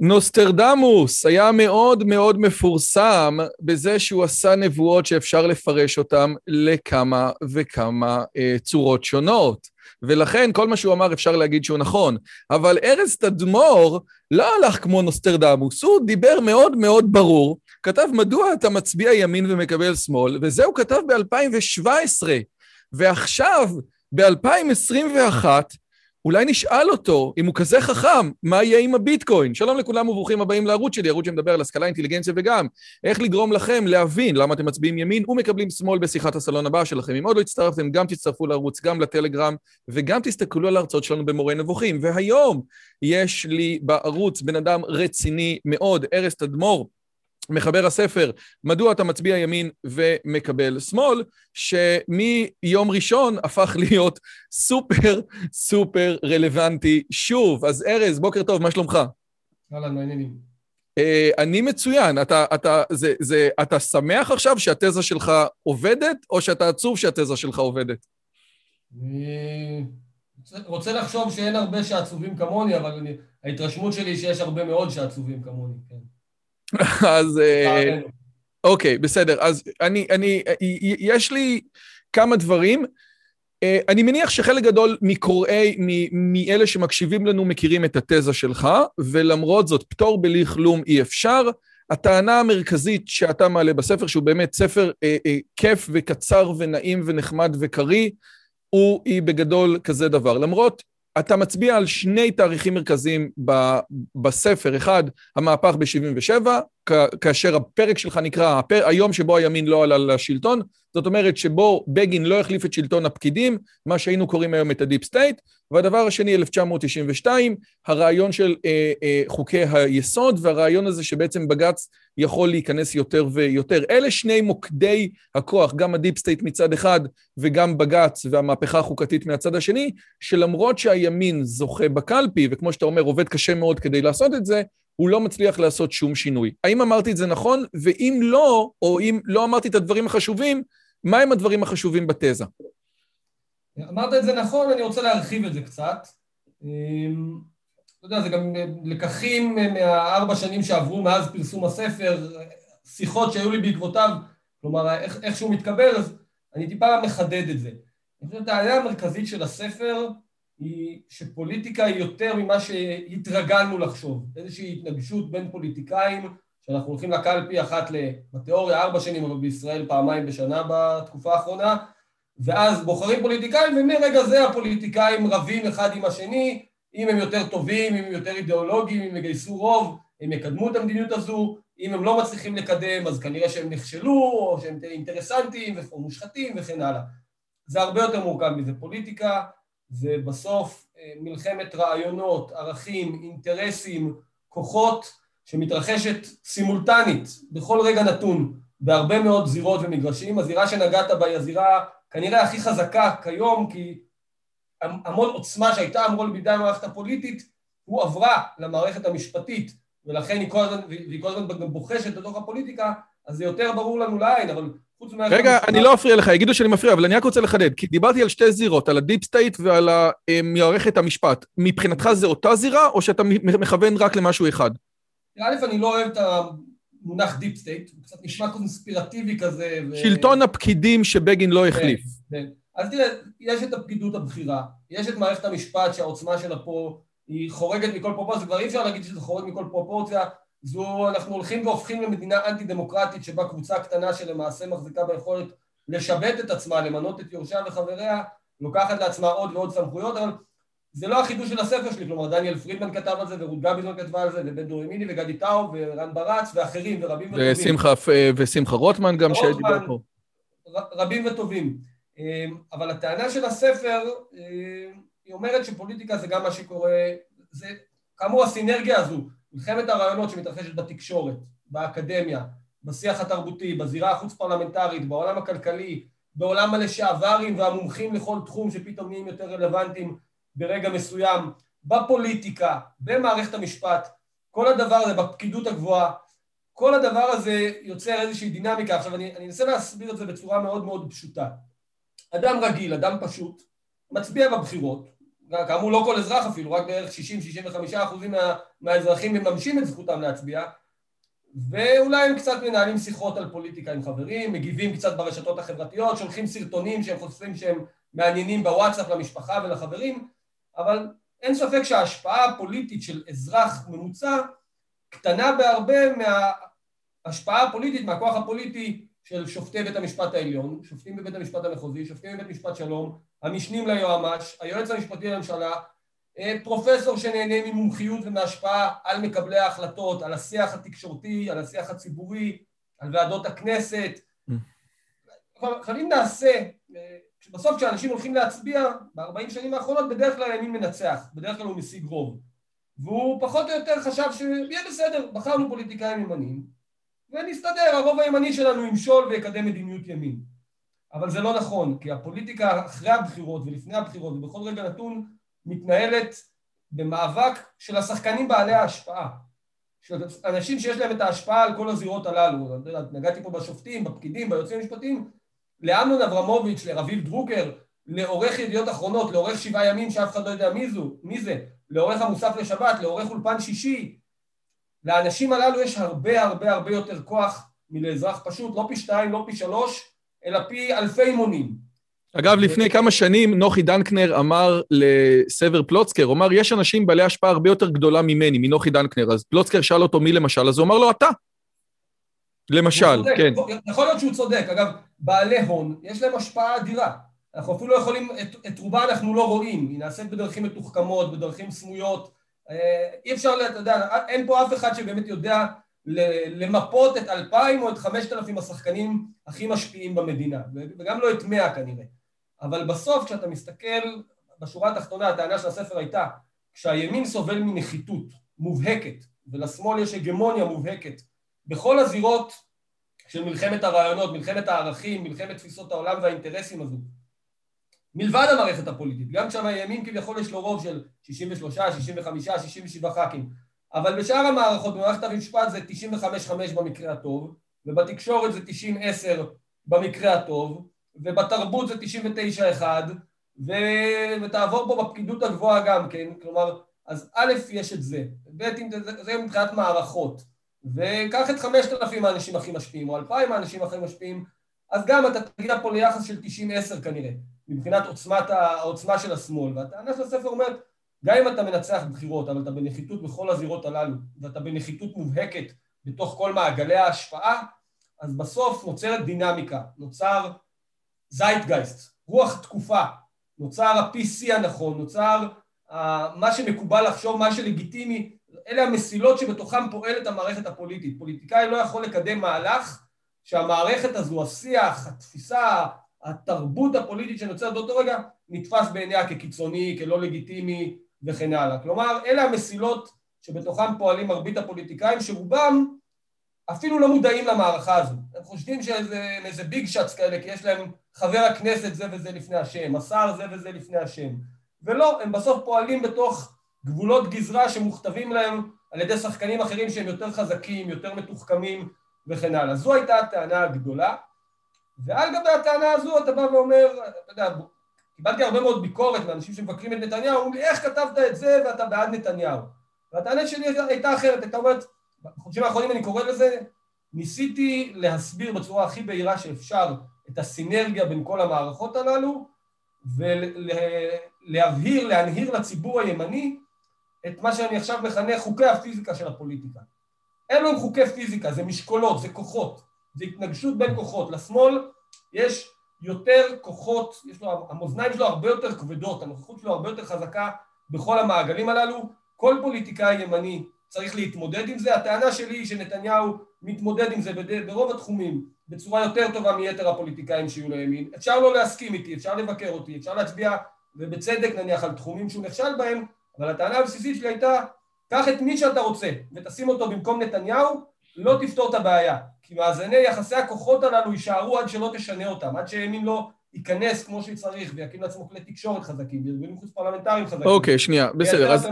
נוסטרדמוס היה מאוד מאוד מפורסם בזה שהוא עשה נבואות שאפשר לפרש אותן לכמה וכמה אה, צורות שונות. ולכן כל מה שהוא אמר אפשר להגיד שהוא נכון. אבל ארז תדמור לא הלך כמו נוסטרדמוס, הוא דיבר מאוד מאוד ברור, כתב מדוע אתה מצביע ימין ומקבל שמאל, וזה הוא כתב ב-2017. ועכשיו, ב-2021, אולי נשאל אותו, אם הוא כזה חכם, מה יהיה עם הביטקוין? שלום לכולם וברוכים הבאים לערוץ שלי, ערוץ שמדבר על השכלה, אינטליגנציה וגם איך לגרום לכם להבין למה אתם מצביעים ימין ומקבלים שמאל בשיחת הסלון הבאה שלכם. אם עוד לא הצטרפתם, גם תצטרפו לערוץ, גם לטלגרם, וגם תסתכלו על ההרצאות שלנו במורה נבוכים. והיום יש לי בערוץ בן אדם רציני מאוד, ארז תדמור, מחבר הספר, מדוע אתה מצביע ימין ומקבל שמאל, שמיום ראשון הפך להיות סופר סופר רלוונטי שוב. אז ארז, בוקר טוב, מה שלומך? אהלן, מעניינים. Uh, אני מצוין. אתה, אתה, זה, זה, אתה שמח עכשיו שהתזה שלך עובדת, או שאתה עצוב שהתזה שלך עובדת? אני רוצה לחשוב שאין הרבה שעצובים כמוני, אבל אני, ההתרשמות שלי היא שיש הרבה מאוד שעצובים כמוני, כן. אז אה, אוקיי, בסדר. אז אני, אני, יש לי כמה דברים. אה, אני מניח שחלק גדול מקוראי, מאלה שמקשיבים לנו מכירים את התזה שלך, ולמרות זאת, פטור בלי כלום אי אפשר. הטענה המרכזית שאתה מעלה בספר, שהוא באמת ספר אה, אה, כיף וקצר ונעים ונחמד וקריא, הוא, היא בגדול כזה דבר. למרות אתה מצביע על שני תאריכים מרכזיים בספר, אחד, המהפך ב-77, כאשר הפרק שלך נקרא הפר, היום שבו הימין לא עלה לשלטון, זאת אומרת שבו בגין לא החליף את שלטון הפקידים, מה שהיינו קוראים היום את ה deep state, והדבר השני, 1992, הרעיון של אה, אה, חוקי היסוד, והרעיון הזה שבעצם בג"ץ יכול להיכנס יותר ויותר. אלה שני מוקדי הכוח, גם ה deep state מצד אחד וגם בג"ץ והמהפכה החוקתית מהצד השני, שלמרות שהימין זוכה בקלפי, וכמו שאתה אומר, עובד קשה מאוד כדי לעשות את זה, הוא לא מצליח לעשות שום שינוי. האם אמרתי את זה נכון? ואם לא, או אם לא אמרתי את הדברים החשובים, מהם הדברים החשובים בתזה? אמרת את זה נכון, אני רוצה להרחיב את זה קצת. אמ, אתה יודע, זה גם לקחים מהארבע שנים שעברו מאז פרסום הספר, שיחות שהיו לי בעקבותיו, כלומר, איך שהוא מתקבל, אז אני טיפה מחדד את זה. אני חושב שהטענה המרכזית של הספר היא שפוליטיקה היא יותר ממה שהתרגלנו לחשוב. איזושהי התנגשות בין פוליטיקאים, שאנחנו הולכים לקלפי אחת לתיאוריה ארבע שנים, אבל בישראל פעמיים בשנה בתקופה האחרונה, ואז בוחרים פוליטיקאים, ומרגע זה הפוליטיקאים רבים אחד עם השני, אם הם יותר טובים, אם הם יותר אידיאולוגיים, אם הם יגייסו רוב, הם יקדמו את המדיניות הזו, אם הם לא מצליחים לקדם, אז כנראה שהם נכשלו, או שהם אינטרסנטים ומושחתים וכן הלאה. זה הרבה יותר מורכב מזה. פוליטיקה זה בסוף אה, מלחמת רעיונות, ערכים, אינטרסים, כוחות, שמתרחשת סימולטנית בכל רגע נתון בהרבה מאוד זירות ומגרשים. הזירה שנגעת בה היא הזירה כנראה הכי חזקה כיום, כי המון עוצמה שהייתה אמורה בידי המערכת הפוליטית, הוא עברה למערכת המשפטית, ולכן היא כל הזמן, והיא כל הזמן גם בוחשת לתוך הפוליטיקה, אז זה יותר ברור לנו לעין, אבל. רגע, אני לא אפריע לך, יגידו שאני מפריע, אבל אני רק רוצה לחדד, כי דיברתי על שתי זירות, על ה deep state ועל מערכת המשפט. מבחינתך זה אותה זירה, או שאתה מכוון רק למשהו אחד? א', אני לא אוהב את המונח deep state, הוא קצת נשמע קונספירטיבי כזה. ו... שלטון הפקידים שבגין לא החליף. כן, כן. אז תראה, יש את הפקידות הבכירה, יש את מערכת המשפט שהעוצמה שלה פה היא חורגת מכל פרופורציה, כבר אי אפשר להגיד שזה חורג מכל פרופורציה, זו, אנחנו הולכים והופכים למדינה אנטי דמוקרטית שבה קבוצה קטנה שלמעשה מחזיקה ביכולת לשבט את עצמה, למנות את יורשיה וחבריה, לוקחת לעצמה עוד ועוד סמכויות, אבל זה לא החידוש של הספר שלי, כלומר דניאל פרידמן כתב על זה, ורות גביזון כתבה על זה, ובן דורי מיני, וגדי טאו, ורן ברץ, ואחרים, ורבים וטובים. ושמחה, ושמחה רוטמן גם שדיבר פה. רבים וטובים. אמ, אבל הטענה של הספר, אמ, היא אומרת שפוליטיקה זה גם מה שקורה, זה כאמור הסינרגיה הזו, מלחמת הרעיונות שמתרחשת בתקשורת, באקדמיה, בשיח התרבותי, בזירה החוץ פרלמנטרית, בעולם הכלכלי, בעולם הלשעברים והמומחים לכל תחום שפתאום נהיים יותר רלוונטיים ברגע מסוים, בפוליטיקה, במערכת המשפט, כל הדבר הזה, בפקידות הגבוהה, כל הדבר הזה יוצר איזושהי דינמיקה. עכשיו אני, אני אנסה להסביר את זה בצורה מאוד מאוד פשוטה. אדם רגיל, אדם פשוט, מצביע בבחירות, כאמור לא כל אזרח אפילו, רק בערך 60-65 אחוזים מה, מהאזרחים מממשים את זכותם להצביע, ואולי הם קצת מנהלים שיחות על פוליטיקה עם חברים, מגיבים קצת ברשתות החברתיות, שולחים סרטונים שהם חושפים שהם מעניינים בוואטסאפ למשפחה ולחברים, אבל אין ספק שההשפעה הפוליטית של אזרח ממוצע קטנה בהרבה מההשפעה הפוליטית, מהכוח הפוליטי של שופטי בית המשפט העליון, שופטים בבית המשפט המחוזי, שופטים בבית משפט שלום, המשנים ליועמ"ש, היועץ המשפטי לממשלה, אה, פרופסור שנהנה ממומחיות ומהשפעה על מקבלי ההחלטות, על השיח התקשורתי, על השיח הציבורי, על ועדות הכנסת. עכשיו אם נעשה, אה, בסוף כשאנשים הולכים להצביע, בארבעים שנים האחרונות בדרך כלל הימין מנצח, בדרך כלל הוא משיג רוב. והוא פחות או יותר חשב שיהיה בסדר, בחרנו פוליטיקאים ימניים, ונסתדר, הרוב הימני שלנו ימשול ויקדם מדיניות ימין. אבל זה לא נכון, כי הפוליטיקה אחרי הבחירות ולפני הבחירות ובכל רגע נתון מתנהלת במאבק של השחקנים בעלי ההשפעה. של אנשים שיש להם את ההשפעה על כל הזירות הללו. נגעתי פה בשופטים, בפקידים, ביוצאים המשפטיים, לאמנון אברמוביץ', לרביב דרוקר, לעורך ידיעות אחרונות, לעורך שבעה ימים שאף אחד לא יודע מי, זו, מי זה, לעורך המוסף לשבת, לעורך אולפן שישי. לאנשים הללו יש הרבה הרבה הרבה יותר כוח מלאזרח פשוט, לא פי שתיים, לא פי שלוש, אלא פי אלפי מונים. אגב, לפני כמה שנים נוחי דנקנר אמר לסבר פלוצקר, הוא אמר, יש אנשים בעלי השפעה הרבה יותר גדולה ממני, מנוחי דנקנר. אז פלוצקר שאל אותו מי למשל, אז הוא אמר לו, אתה. למשל, כן. יכול להיות שהוא צודק. אגב, בעלי הון, יש להם השפעה אדירה. אנחנו אפילו לא יכולים, את, את רובה אנחנו לא רואים, היא נעשית בדרכים מתוחכמות, בדרכים סמויות. אה, אי אפשר, אתה יודע, אין פה אף אחד שבאמת יודע למפות את אלפיים או את חמשת אלפים השחקנים הכי משפיעים במדינה, וגם לא את מאה כנראה. אבל בסוף כשאתה מסתכל, בשורה התחתונה הטענה של הספר הייתה כשהימין סובל מנחיתות מובהקת ולשמאל יש הגמוניה מובהקת בכל הזירות של מלחמת הרעיונות, מלחמת הערכים, מלחמת תפיסות העולם והאינטרסים הזו מלבד המערכת הפוליטית, גם כשם הימין כביכול יש לו רוב של 63, 65, 67 ח"כים אבל בשאר המערכות במערכת המשפט זה 95-5 במקרה הטוב ובתקשורת זה 90-10 במקרה הטוב ובתרבות זה 99-1, ו... ותעבור פה בפקידות הגבוהה גם כן, כלומר, אז א', יש את זה, ב', זה, זה מבחינת מערכות, וקח את 5,000 האנשים הכי משפיעים, או 2,000 האנשים הכי משפיעים, אז גם אתה תגיע פה ליחס של 90-10 כנראה, מבחינת עוצמת, העוצמה של השמאל, והטענה של הספר אומרת, גם אם אתה מנצח בחירות, אבל אתה בנחיתות בכל הזירות הללו, ואתה בנחיתות מובהקת בתוך כל מעגלי ההשפעה, אז בסוף נוצרת דינמיקה, נוצר זייטגייסט, רוח תקופה, נוצר ה-PC הנכון, נוצר uh, מה שמקובל לחשוב, מה שלגיטימי, אלה המסילות שבתוכן פועלת המערכת הפוליטית. פוליטיקאי לא יכול לקדם מהלך שהמערכת הזו, השיח, התפיסה, התרבות הפוליטית שנוצרת באותו רגע, נתפס בעיניה כקיצוני, כלא לגיטימי וכן הלאה. כלומר, אלה המסילות שבתוכן פועלים מרבית הפוליטיקאים, שרובם אפילו לא מודעים למערכה הזו. הם חושבים שאיזה ביג שאטס כאלה, כי יש להם חבר הכנסת זה וזה לפני השם, השר זה וזה לפני השם. ולא, הם בסוף פועלים בתוך גבולות גזרה שמוכתבים להם על ידי שחקנים אחרים שהם יותר חזקים, יותר מתוחכמים וכן הלאה. זו הייתה הטענה הגדולה, ועל גבי הטענה הזו אתה בא ואומר, אתה יודע, קיבלתי הרבה מאוד ביקורת מאנשים שמבקרים את נתניהו, אומרים לי, איך כתבת את זה ואתה בעד נתניהו? והטענה שלי הייתה אחרת, הייתה אומרת, בחודשים האחרונים אני קורא לזה, ניסיתי להסביר בצורה הכי בהירה שאפשר את הסינרגיה בין כל המערכות הללו, ולהבהיר, להנהיר לציבור הימני את מה שאני עכשיו מכנה חוקי הפיזיקה של הפוליטיקה. אלו הם חוקי פיזיקה, זה משקולות, זה כוחות, זה התנגשות בין כוחות. לשמאל יש יותר כוחות, יש לו, המאזניים שלו הרבה יותר כבדות, הנוכחות שלו הרבה יותר חזקה בכל המעגלים הללו. כל פוליטיקאי ימני צריך להתמודד עם זה. הטענה שלי היא שנתניהו מתמודד עם זה ברוב התחומים בצורה יותר טובה מיתר הפוליטיקאים שיהיו לימין. אפשר לא להסכים איתי, אפשר לבקר אותי, אפשר להצביע, ובצדק נניח, על תחומים שהוא נכשל בהם, אבל הטענה הבסיסית שלי הייתה, קח את מי שאתה רוצה ותשים אותו במקום נתניהו, לא תפתור את הבעיה. כי מאזני יחסי הכוחות הללו יישארו עד שלא תשנה אותם, עד שימין לא ייכנס כמו שצריך ויקים לעצמו כלי תקשורת חזקים וארגונים חוץ פרלמנטריים חזקים. אוקיי, שנייה, בסדר. אז...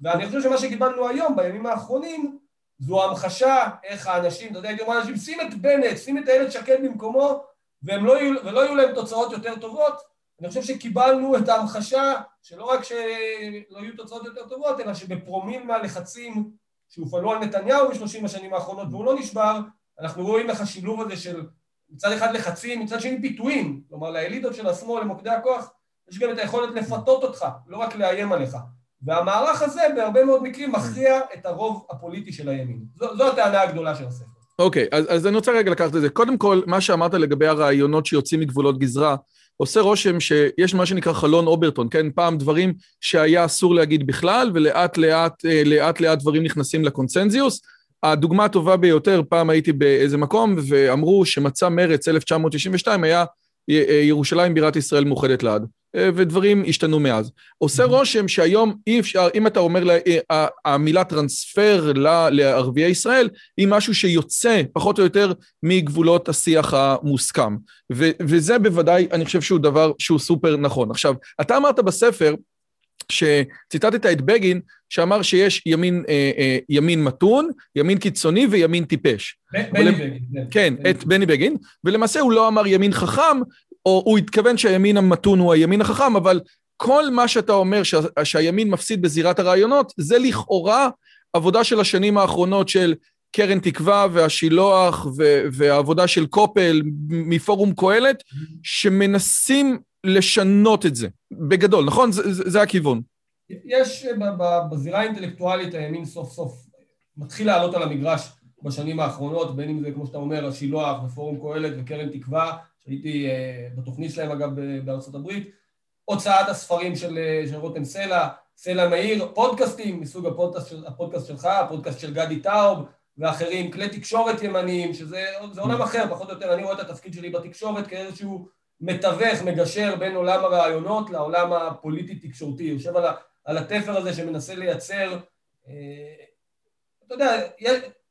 ואני חושב שמה שקיבלנו היום, בימים האחרונים, זו המחשה איך האנשים, אתה יודע, הייתי אומר לאנשים, שים את בנט, שים את איילת שקד במקומו, והם לא יהיו, ולא יהיו להם תוצאות יותר טובות. אני חושב שקיבלנו את ההמחשה שלא רק שלא יהיו תוצאות יותר טובות, אלא שבפרומיל מהלחצים שהופעלו על נתניהו בשלושים השנים האחרונות, והוא לא נשבר, אנחנו רואים איך השילוב הזה של מצד אחד לחצים, מצד שני פיתויים, כלומר לאליטות של השמאל, למוקדי הכוח, יש גם את היכולת לפתות אותך, לא רק לאיים עליך. והמערך הזה בהרבה מאוד מקרים מכריע את הרוב הפוליטי של הימין. זו, זו הטענה הגדולה של הספר. אוקיי, okay, אז, אז אני רוצה רגע לקחת את זה. קודם כל, מה שאמרת לגבי הרעיונות שיוצאים מגבולות גזרה, עושה רושם שיש מה שנקרא חלון אוברטון, כן? פעם דברים שהיה אסור להגיד בכלל, ולאט לאט, אה, לאט לאט דברים נכנסים לקונצנזיוס. הדוגמה הטובה ביותר, פעם הייתי באיזה מקום, ואמרו שמצע מרץ 1992 היה אה, ירושלים בירת ישראל מאוחדת לעד. אה, ודברים השתנו מאז. עושה רושם שהיום אי אפשר, אם אתה אומר לה, אה, המילה טרנספר לערביי ישראל, היא משהו שיוצא פחות או יותר מגבולות השיח המוסכם. ו, וזה בוודאי, אני חושב שהוא דבר שהוא סופר נכון. עכשיו, אתה אמרת בספר, שציטטת את בגין, שאמר שיש ימין, אה, אה, ימין מתון, ימין קיצוני וימין טיפש. בני ול... בגין. כן, בני. את בני בגין, ולמעשה הוא לא אמר ימין חכם, או הוא התכוון שהימין המתון הוא הימין החכם, אבל כל מה שאתה אומר שה, שהימין מפסיד בזירת הרעיונות, זה לכאורה עבודה של השנים האחרונות של קרן תקווה והשילוח והעבודה של קופל מפורום קהלת, שמנסים לשנות את זה, בגדול, נכון? זה, זה, זה הכיוון. יש בזירה האינטלקטואלית הימין סוף סוף מתחיל לעלות על המגרש בשנים האחרונות, בין אם זה, כמו שאתה אומר, השילוח ופורום קהלת וקרן תקווה, שהייתי uh, בתוכנית שלהם אגב בארצות הברית, הוצאת הספרים של, של רותם סלע, סלע מאיר, פודקאסטים מסוג הפודקאסט, הפודקאסט שלך, הפודקאסט של גדי טאוב ואחרים, כלי תקשורת ימניים, שזה עולם אחר, פחות או יותר, אני רואה את התפקיד שלי בתקשורת כאיזשהו מתווך, מגשר בין עולם הרעיונות לעולם הפוליטי-תקשורתי, יושב על, על התפר הזה שמנסה לייצר, אה, אתה יודע,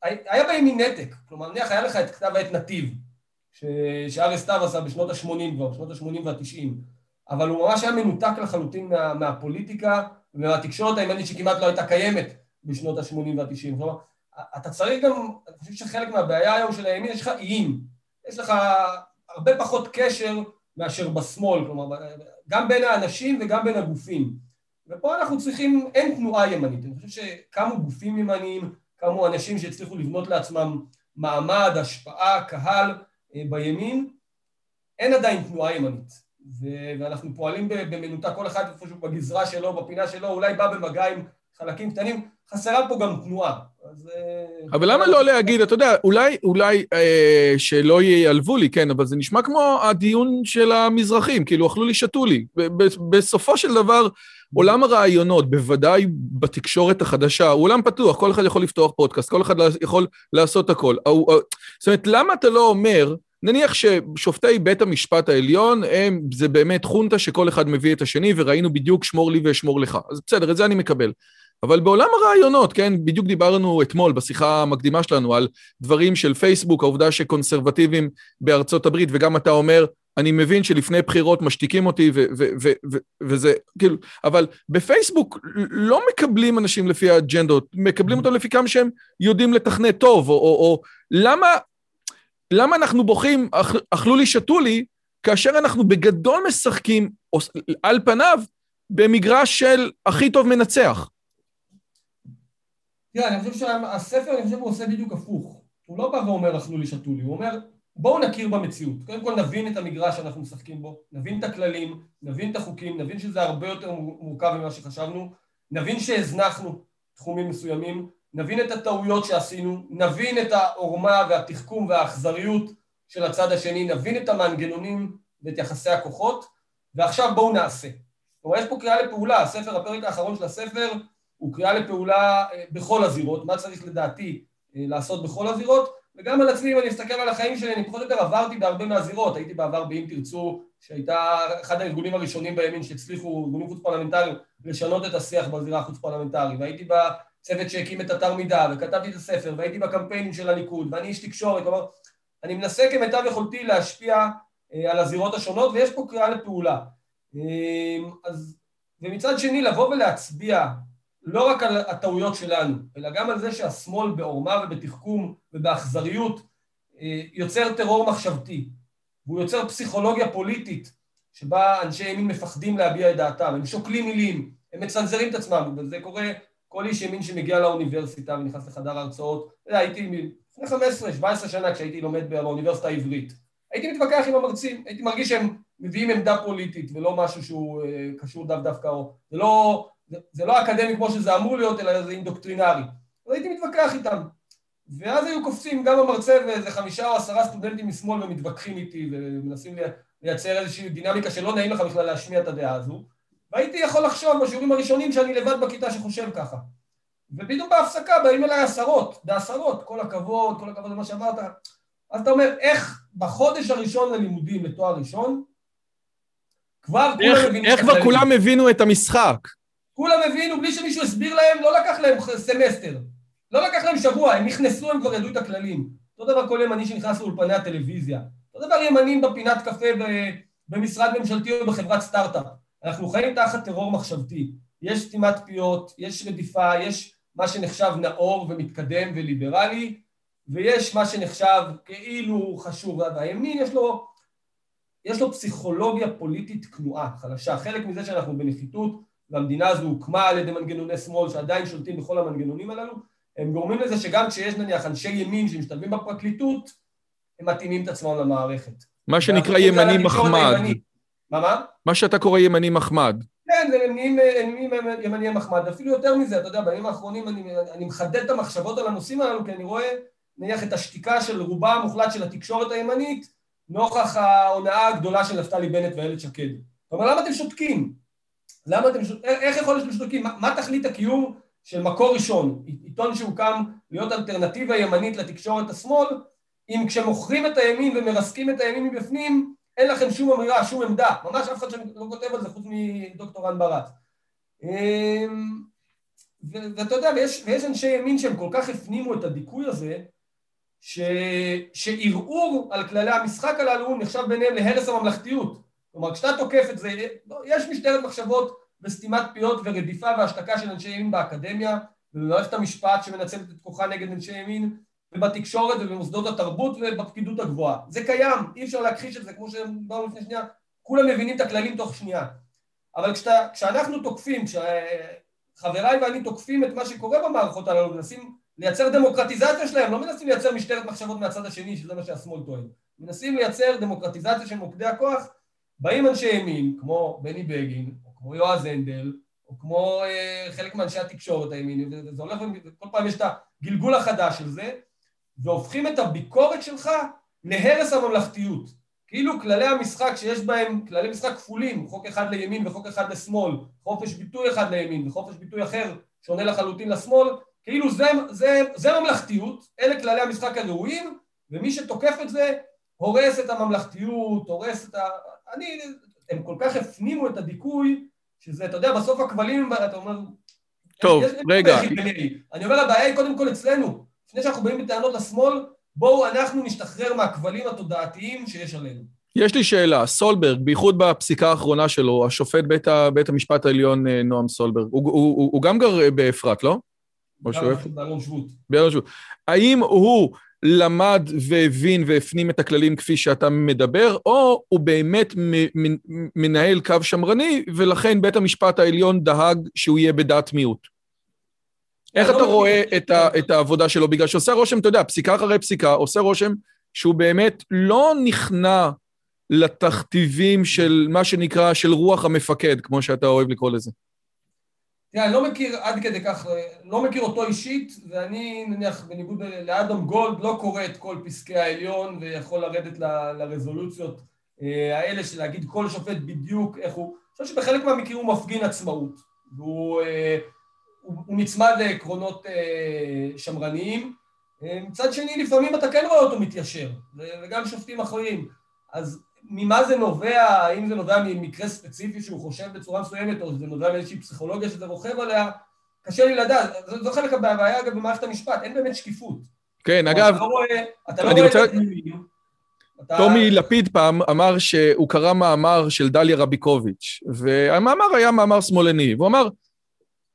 היה בימין נתק, כלומר נניח היה לך את כתב העת נתיב, שאריה סתיו עשה בשנות ה-80 כבר, בשנות ה-80 וה-90, אבל הוא ממש היה מנותק לחלוטין מה, מהפוליטיקה ומהתקשורת הימנית שכמעט לא הייתה קיימת בשנות ה-80 וה-90. כלומר, אתה צריך גם, אני חושב שחלק מהבעיה היום של הימין, יש לך איים, יש לך הרבה פחות קשר מאשר בשמאל, כלומר, גם בין האנשים וגם בין הגופים. ופה אנחנו צריכים, אין תנועה ימנית, אני חושב שקמו גופים ימניים, קמו אנשים שהצליחו לבנות לעצמם מעמד, השפעה, קהל אה, בימין, אין עדיין תנועה ימנית. ואנחנו פועלים במנותק, כל אחד איפשהו בגזרה שלו, בפינה שלו, אולי בא במגע עם חלקים קטנים, חסרה פה גם תנועה. אה, אבל למה לא להגיד, אתה יודע, אולי, אולי אה, שלא ייעלבו לי, כן, אבל זה נשמע כמו הדיון של המזרחים, כאילו אכלו לי, שתו לי. בסופו של דבר, עולם הרעיונות, בוודאי בתקשורת החדשה, הוא עולם פתוח, כל אחד יכול לפתוח פודקאסט, כל אחד יכול לעשות הכל. זאת אומרת, למה אתה לא אומר... נניח ששופטי בית המשפט העליון הם, זה באמת חונטה שכל אחד מביא את השני, וראינו בדיוק שמור לי ואשמור לך. אז בסדר, את זה אני מקבל. אבל בעולם הרעיונות, כן, בדיוק דיברנו אתמול בשיחה המקדימה שלנו על דברים של פייסבוק, העובדה שקונסרבטיבים בארצות הברית, וגם אתה אומר, אני מבין שלפני בחירות משתיקים אותי וזה, כאילו, אבל בפייסבוק לא מקבלים אנשים לפי האג'נדות, מקבלים אותם לפי כמה שהם יודעים לתכנת טוב, או, או, או למה, למה אנחנו בוכים, אכ, אכלו לי, שתו לי, כאשר אנחנו בגדול משחקים, או, על פניו, במגרש של הכי טוב מנצח. תראה, אני חושב שהספר, אני חושב הוא עושה בדיוק הפוך. הוא לא בא ואומר אכלו לי, שתו לי, הוא אומר בואו נכיר במציאות. קודם כל נבין את המגרש שאנחנו משחקים בו, נבין את הכללים, נבין את החוקים, נבין שזה הרבה יותר מורכב ממה שחשבנו, נבין שהזנחנו תחומים מסוימים, נבין את הטעויות שעשינו, נבין את העורמה והתחכום והאכזריות של הצד השני, נבין את המנגנונים ואת יחסי הכוחות, ועכשיו בואו נעשה. כלומר, יש פה קריאה לפעולה, הספר, הפרק האחרון של הספר הוא קריאה לפעולה אה, בכל הזירות, מה צריך לדעתי אה, לעשות בכל הזירות, וגם על עצמי, אם אני מסתכל על החיים שלי, אני פחות או יותר עברתי בהרבה מהזירות, הייתי בעבר באם תרצו, שהייתה אחד הארגונים הראשונים בימין שהצליחו, ארגונים חוץ פרלמנטריים, לשנות את השיח בזירה החוץ פרלמנטרית, והייתי בצוות שהקים את אתר מידע, וכתבתי את הספר, והייתי בקמפיינים של הליכוד, ואני איש תקשורת, כלומר, אני מנסה כמיטב יכולתי להשפיע אה, על הזירות השונות, ויש פה קריאה לפעולה. אז, ומצד שני, לבוא ולהצביע לא רק על הטעויות שלנו, אלא גם על זה שהשמאל בעורמה ובתחכום ובאכזריות אה, יוצר טרור מחשבתי, והוא יוצר פסיכולוגיה פוליטית שבה אנשי ימין מפחדים להביע את דעתם, הם שוקלים מילים, הם מצנזרים את עצמם, וזה קורה. כל איש ימין שמגיע לאוניברסיטה ונכנס לחדר הרצאות, הייתי לפני 15-17 שנה כשהייתי לומד באוניברסיטה העברית, הייתי מתווכח עם המרצים, הייתי מרגיש שהם מביאים עמדה פוליטית ולא משהו שהוא אה, קשור דו דווקא, זה לא זה, זה לא אקדמי כמו שזה אמור להיות, אלא זה אינדוקטרינרי. אז הייתי מתווכח איתם. ואז היו קופצים גם המרצה ואיזה חמישה או עשרה סטודנטים משמאל ומתווכחים איתי ומנסים לייצר איזושהי דינמיקה שלא נעים לך בכלל להשמיע את הדעה הזו. והייתי יכול לחשוב בשיעורים הראשונים שאני לבד בכיתה שחושב ככה. ופתאום בהפסקה באים אליי עשרות, בעשרות, כל הכבוד, כל הכבוד למה שאמרת. אז אתה אומר, איך בחודש הראשון ללימודים לתואר ראשון, כבר איך, כולם. איך כבר כולם הבינו את המשחק? כולם הבינו בלי שמישהו הסביר להם, לא לקח להם סמסטר. לא לקח להם שבוע, הם נכנסו, הם כבר ידעו את הכללים. אותו דבר כל ימני שנכנס לאולפני הטלוויזיה. אותו דבר ימנים בפינת קפה במשרד ממשלתי או בחברת סטארט-אפ. אנחנו חיים תחת טרור מחשבתי. יש סתימת פיות, יש רדיפה, יש מה שנחשב נאור ומתקדם וליברלי, ויש מה שנחשב כאילו חשוב. והימין יש לו, יש לו פסיכולוגיה פוליטית כנועה, חלשה. חלק מזה שאנחנו בנחיתות והמדינה הזו הוקמה על ידי מנגנוני שמאל שעדיין שולטים בכל המנגנונים הללו, הם גורמים לזה שגם כשיש נניח אנשי ימין שמשתלבים בפרקליטות, הם מתאימים את עצמם למערכת. מה שנקרא ימני מחמד. מה, מה? מה שאתה קורא ימני מחמד. כן, הם נהיים ימני מחמד, אפילו יותר מזה, אתה יודע, בימים האחרונים אני, אני מחדד את המחשבות על הנושאים הללו, כי אני רואה נניח את השתיקה של רובה המוחלט של התקשורת הימנית, נוכח ההונאה הגדולה של נפתלי בנט ואיילת שקד. כלומר, למה אתם שותקים? למה אתם, איך יכול להיות שאתם שותקים? מה, מה תכלית הקיום של מקור ראשון, עיתון שהוקם להיות אלטרנטיבה ימנית לתקשורת השמאל, אם כשמוכרים את הימין ומרסקים את הימין מבפנים, אין לכם שום אמירה, שום עמדה, ממש אף אחד לא כותב על זה חוץ מדוקטור רן ברץ. אמ, ואתה יודע, ויש, ויש אנשי ימין שהם כל כך הפנימו את הדיכוי הזה, שערעור על כללי המשחק הללו נחשב ביניהם להרס הממלכתיות. כלומר, כשאתה תוקף את זה, יש משטרת מחשבות וסתימת פיות ורדיפה והשתקה של אנשי ימין באקדמיה ובמערכת המשפט שמנצלת את כוחה נגד אנשי ימין ובתקשורת ובמוסדות התרבות ובפקידות הגבוהה. זה קיים, אי אפשר להכחיש את זה, כמו שדיברנו לפני שנייה, כולם מבינים את הכללים תוך שנייה. אבל כשאתה, כשאנחנו תוקפים, כשחבריי ואני תוקפים את מה שקורה במערכות הללו, מנסים לייצר דמוקרטיזציה שלהם, לא מנסים לייצר משטרת מחשבות מהצד השני, שזה מה שהשמאל טוען. מנסים לייצר דמוקרטיזציה של מוקדי הכוח, באים אנשי ימין, כמו בני בגין, או כמו יועז הנדל, או כמו אה, חלק מאנשי התקשורת הימין, וזה הולך, כל פעם יש את הגלגול החדש של זה, והופכים את הביקורת שלך להרס הממלכתיות. כאילו כללי המשחק שיש בהם, כללי משחק כפולים, חוק אחד לימין וחוק אחד לשמאל, חופש ביטוי אחד לימין וחופש ביטוי אחר שונה לחלוטין לשמאל, כאילו זה, זה, זה ממלכתיות, אלה כללי המשחק הראויים, ומי שתוקף את זה הורס את הממלכתיות, הורס את ה... אני, הם כל כך הפנימו את הדיכוי, שזה, אתה יודע, בסוף הכבלים, אתה אומר... טוב, רגע. אני אומר, הבעיה היא קודם כל אצלנו. לפני שאנחנו באים בטענות לשמאל, בואו אנחנו נשתחרר מהכבלים התודעתיים שיש עלינו. יש לי שאלה, סולברג, בייחוד בפסיקה האחרונה שלו, השופט בית, בית המשפט העליון אה, נועם סולברג, הוא, הוא, הוא, הוא גם גר באפרת, לא? גם באלון שבות. באלון שבות. האם הוא למד והבין והפנים את הכללים כפי שאתה מדבר, או הוא באמת מנהל קו שמרני, ולכן בית המשפט העליון דאג שהוא יהיה בדעת מיעוט. איך אתה לא רואה את העבודה שלו? בגלל שעושה רושם, אתה יודע, פסיקה אחרי פסיקה, עושה רושם שהוא באמת לא נכנע לתכתיבים של מה שנקרא, של רוח המפקד, כמו שאתה אוהב לקרוא לזה. תראה, אני לא מכיר עד כדי כך, לא מכיר אותו אישית, ואני נניח בניגוד לאדום גולד לא קורא את כל פסקי העליון ויכול לרדת ל, לרזולוציות אה, האלה של להגיד כל שופט בדיוק איך הוא, אני חושב שבחלק מהמקרים הוא מפגין עצמאות, והוא אה, הוא, הוא נצמד לעקרונות אה, שמרניים. מצד שני, לפעמים אתה כן רואה אותו מתיישר, וגם שופטים אחרים. אז ממה זה נובע, האם זה נובע ממקרה ספציפי שהוא חושב בצורה מסוימת, או זה נובע מאיזושהי פסיכולוגיה שזה רוכב עליה, קשה לי לדעת. זו חלק מהבעיה, אגב, במערכת המשפט, אין באמת שקיפות. כן, אגב... אתה לא רואה, אתה לא רואה רוצה... את הדיונים. טומי לפיד פעם אמר שהוא קרא מאמר של דליה רביקוביץ', והמאמר היה מאמר שמאלני, והוא אמר,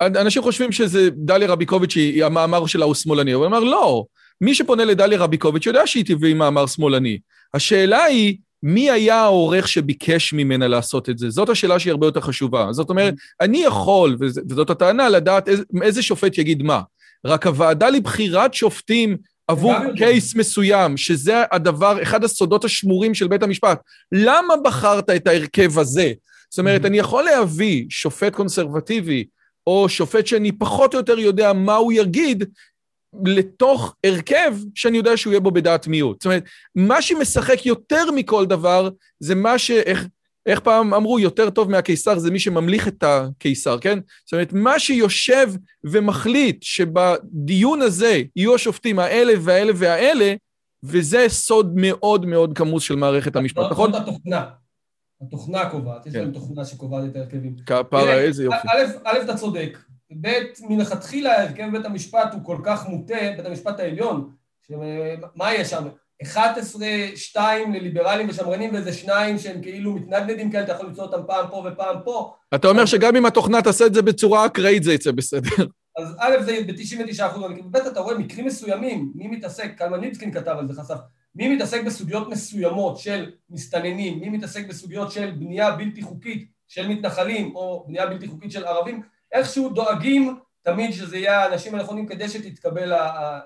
אנשים חושבים שזה דליה רביקוביץ', היא, המאמר שלה הוא שמאלני, הוא אמר, לא, מי שפונה לדליה רביקוביץ' יודע שהיא תביא מאמר שמאלני. השאלה היא, מי היה העורך שביקש ממנה לעשות את זה? זאת השאלה שהיא הרבה יותר חשובה. זאת אומרת, אני יכול, וזאת הטענה, לדעת איזה, איזה שופט יגיד מה. רק הוועדה לבחירת שופטים עבור קייס מסוים, שזה הדבר, אחד הסודות השמורים של בית המשפט. למה בחרת את ההרכב הזה? זאת אומרת, אני יכול להביא שופט קונסרבטיבי, או שופט שאני פחות או יותר יודע מה הוא יגיד, לתוך הרכב שאני יודע שהוא יהיה בו בדעת מיעוט. זאת אומרת, מה שמשחק יותר מכל דבר, זה מה ש... איך, איך פעם אמרו, יותר טוב מהקיסר זה מי שממליך את הקיסר, כן? זאת אומרת, מה שיושב ומחליט שבדיון הזה יהיו השופטים האלה והאלה והאלה, וזה סוד מאוד מאוד כמוס של מערכת המשפט, נכון? זאת התוכנה. התוכנה קובעת, יש כן. להם תוכנה שקובעת את ההרכבים. כפרה, איזה יופי. א', אתה צודק. ב', מלכתחילה הרכב בית המשפט הוא כל כך מוטה, בית המשפט העליון, מה יש שם? 11, 2 לליברלים ושמרנים ואיזה שניים שהם כאילו מתנגנדים כאלה, אתה יכול למצוא אותם פעם פה ופעם פה. אתה אומר שגם אם התוכנה תעשה את זה בצורה אקראית זה יצא בסדר. אז א', זה ב-99 אחוז, ב', אתה רואה מקרים מסוימים, מי מתעסק, קלמן ליבסקין כתב על זה, חשף, מי מתעסק בסוגיות מסוימות של מסתננים, מי מתעסק בסוגיות של בנייה בלתי חוקית של מתנחלים או בנייה בלתי חוקית של ערבים, איכשהו דואגים תמיד שזה יהיה האנשים הנכונים כדי שתתקבל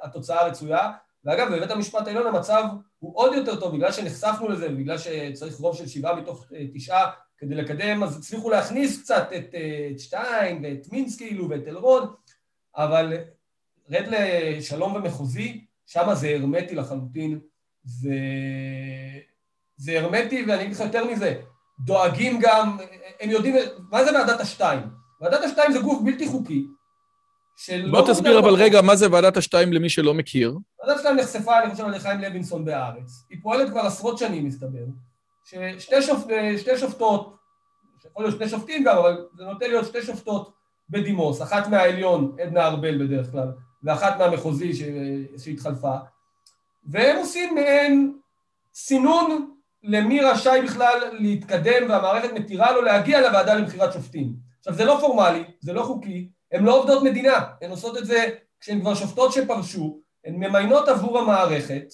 התוצאה הרצויה. ואגב, בבית המשפט העליון המצב הוא עוד יותר טוב, בגלל שנחשפנו לזה, בגלל שצריך רוב של שבעה מתוך אה, תשעה כדי לקדם, אז הצליחו להכניס קצת את, אה, את שטיין ואת מינס כאילו ואת אלרון, אבל רד לשלום ומחוזי, שם זה הרמטי לחלוטין, זה, זה הרמטי, ואני אגיד לך יותר מזה, דואגים גם, הם יודעים, מה זה ועדת השתיים? ועדת השתיים זה גוף בלתי חוקי, בוא תסביר אבל רגע מה זה ועדת השתיים למי שלא מכיר. ועדת השתיים נחשפה, אני חושב, על חיים לוינסון בהארץ. היא פועלת כבר עשרות שנים, מסתבר, ששתי שופ... שופטות, יכול להיות שני שופטים גם, אבל זה נוטה להיות שתי שופטות בדימוס, אחת מהעליון, עדנה ארבל בדרך כלל, ואחת מהמחוזי ש... שהתחלפה, והם עושים מעין סינון למי רשאי בכלל להתקדם, והמערכת מתירה לו להגיע לוועדה לבחירת שופטים. עכשיו, זה לא פורמלי, זה לא חוקי, הן לא עובדות מדינה, הן עושות את זה כשהן כבר שופטות שפרשו, הן ממיינות עבור המערכת,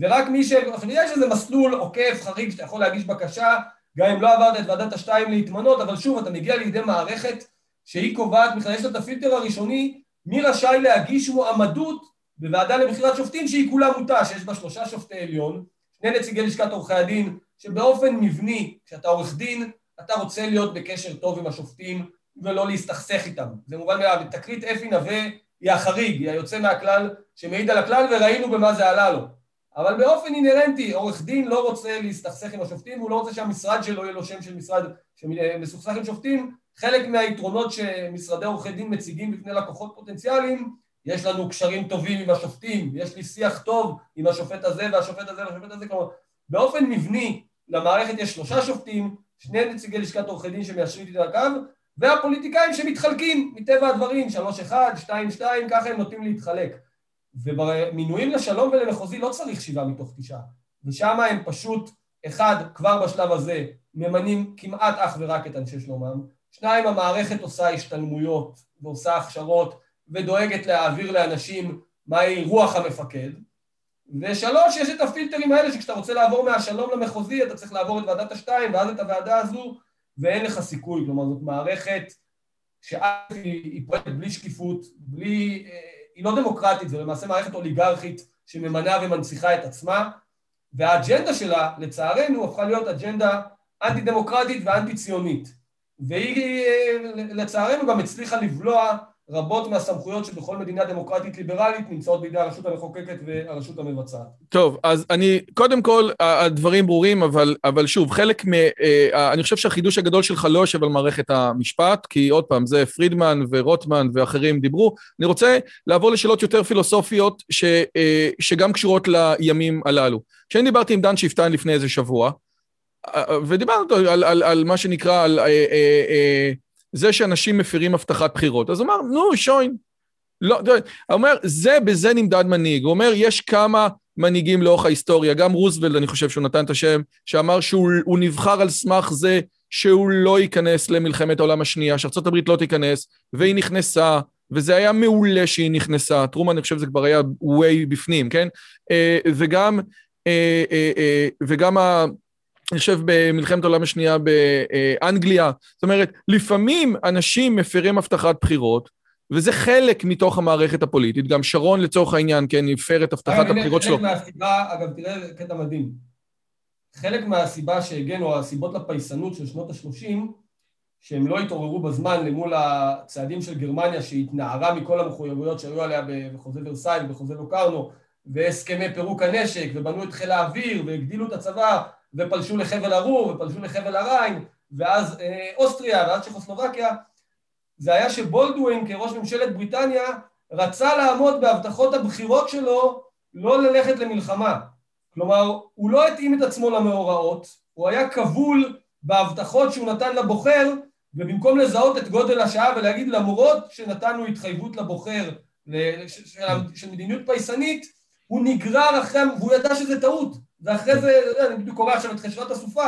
ורק מי ש... יש איזה מסלול עוקף, חריג, שאתה יכול להגיש בקשה, גם אם לא עברת את ועדת השתיים להתמנות, אבל שוב, אתה מגיע לידי מערכת שהיא קובעת, בכלל יש לה את הפילטר הראשוני, מי רשאי להגיש מועמדות בוועדה לבחירת שופטים שהיא כולה מוטה, שיש בה שלושה שופטי עליון, שני נציגי לשכת עורכי הדין, שבאופן מבני, כשאתה עורך דין, אתה רוצה להיות בקשר טוב עם השופטים ולא להסתכסך איתם. זה מובן מאליו. תקרית אפי נווה היא החריג, היא היוצא מהכלל שמעיד על הכלל וראינו במה זה עלה לו. אבל באופן אינהרנטי, עורך דין לא רוצה להסתכסך עם השופטים, והוא לא רוצה שהמשרד שלו יהיה לו שם של משרד שמסוכסך עם שופטים. חלק מהיתרונות שמשרדי עורכי דין מציגים בפני לקוחות פוטנציאליים, יש לנו קשרים טובים עם השופטים, יש לי שיח טוב עם השופט הזה והשופט הזה והשופט הזה, כלומר, באופן מבני למערכת יש שלושה שופטים, שני נציגי לשכת עורכי דין שמיישרים את הקו, והפוליטיקאים שמתחלקים מטבע הדברים, שלוש אחד, שתיים שתיים, ככה הם נוטים להתחלק. ובמינויים לשלום ולמחוזי לא צריך שבעה מתוך תשעה, ושם הם פשוט, אחד, כבר בשלב הזה, ממנים כמעט אך ורק את אנשי שלומם, שניים, המערכת עושה השתלמויות ועושה הכשרות ודואגת להעביר לאנשים מהי רוח המפקד, ושלוש, יש את הפילטרים האלה שכשאתה רוצה לעבור מהשלום למחוזי אתה צריך לעבור את ועדת השתיים ואז את הוועדה הזו ואין לך סיכוי, כלומר זאת מערכת שא' היא פועלת בלי שקיפות, בלי, אה, היא לא דמוקרטית, זו למעשה מערכת אוליגרכית שממנה ומנציחה את עצמה, והאג'נדה שלה, לצערנו, הפכה להיות אג'נדה אנטי דמוקרטית ואנטי ציונית. והיא אה, לצערנו גם הצליחה לבלוע רבות מהסמכויות שבכל מדינה דמוקרטית ליברלית נמצאות בידי הרשות המחוקקת והרשות המבצעת. טוב, אז אני, קודם כל, הדברים ברורים, אבל, אבל שוב, חלק מ... אה, אני חושב שהחידוש הגדול שלך לא יושב על מערכת המשפט, כי עוד פעם, זה פרידמן ורוטמן ואחרים דיברו. אני רוצה לעבור לשאלות יותר פילוסופיות, ש, אה, שגם קשורות לימים הללו. כשאני דיברתי עם דן שיפטן לפני איזה שבוע, אה, ודיברנו על, על, על מה שנקרא, על... זה שאנשים מפירים הבטחת בחירות. אז אמר, נו, שוין. לא, הוא אומר, זה, בזה נמדד מנהיג. הוא אומר, יש כמה מנהיגים לאורך ההיסטוריה, גם רוזוולד, אני חושב שהוא נתן את השם, שאמר שהוא נבחר על סמך זה שהוא לא ייכנס למלחמת העולם השנייה, שארה"ב לא תיכנס, והיא נכנסה, וזה היה מעולה שהיא נכנסה. טרומן, אני חושב שזה כבר היה way בפנים, כן? אה, וגם, אה, אה, וגם ה... אני חושב במלחמת העולם השנייה באנגליה. זאת אומרת, לפעמים אנשים מפרים הבטחת בחירות, וזה חלק מתוך המערכת הפוליטית. גם שרון לצורך העניין, כן, הפר את הבטחת הבחירות שלו. חלק מהסיבה, אגב, תראה קטע מדהים. חלק מהסיבה שהגנו, הסיבות לפייסנות של שנות ה-30, שהם לא התעוררו בזמן למול הצעדים של גרמניה שהתנערה מכל המחויבויות שהיו עליה בחוזה ורסאי ובחוזה לוקרנו והסכמי פירוק הנשק ובנו את חיל האוויר והגדילו את הצבא ופלשו לחבל ארור, ופלשו לחבל הריין, ואז אה, אוסטריה, ואז צ'כוסלובקיה, זה היה שבולדווין כראש ממשלת בריטניה רצה לעמוד בהבטחות הבחירות שלו לא ללכת למלחמה. כלומר, הוא לא התאים את עצמו למאורעות, הוא היה כבול בהבטחות שהוא נתן לבוחר, ובמקום לזהות את גודל השעה ולהגיד למרות שנתנו התחייבות לבוחר של, של מדיניות פייסנית, הוא נגרר אחרי, והוא ידע שזה טעות. ואחרי זה, אני בדיוק קורא עכשיו את חשבת הסופה,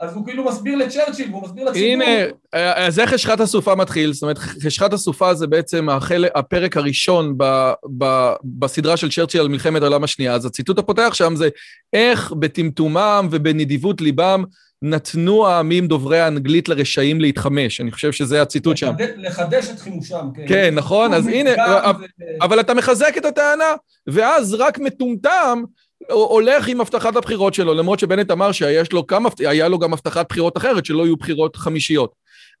אז הוא כאילו מסביר לצ'רצ'יל, והוא מסביר לציבור. הנה, אז איך חשכת הסופה מתחיל? זאת אומרת, חשכת הסופה זה בעצם החלק, הפרק הראשון ב, ב, בסדרה של צ'רצ'יל על מלחמת העולם השנייה. אז הציטוט הפותח שם זה, איך בטמטומם ובנדיבות ליבם נתנו העמים דוברי האנגלית לרשעים להתחמש. אני חושב שזה הציטוט שם. לחדש את חימושם, כן. כן, נכון, אז הנה, אבל אתה מחזק את הטענה, ואז רק מטומטם הולך עם הבטחת הבחירות שלו, למרות שבנט אמר שהיה לו, כמה, לו גם הבטחת בחירות אחרת, שלא יהיו בחירות חמישיות.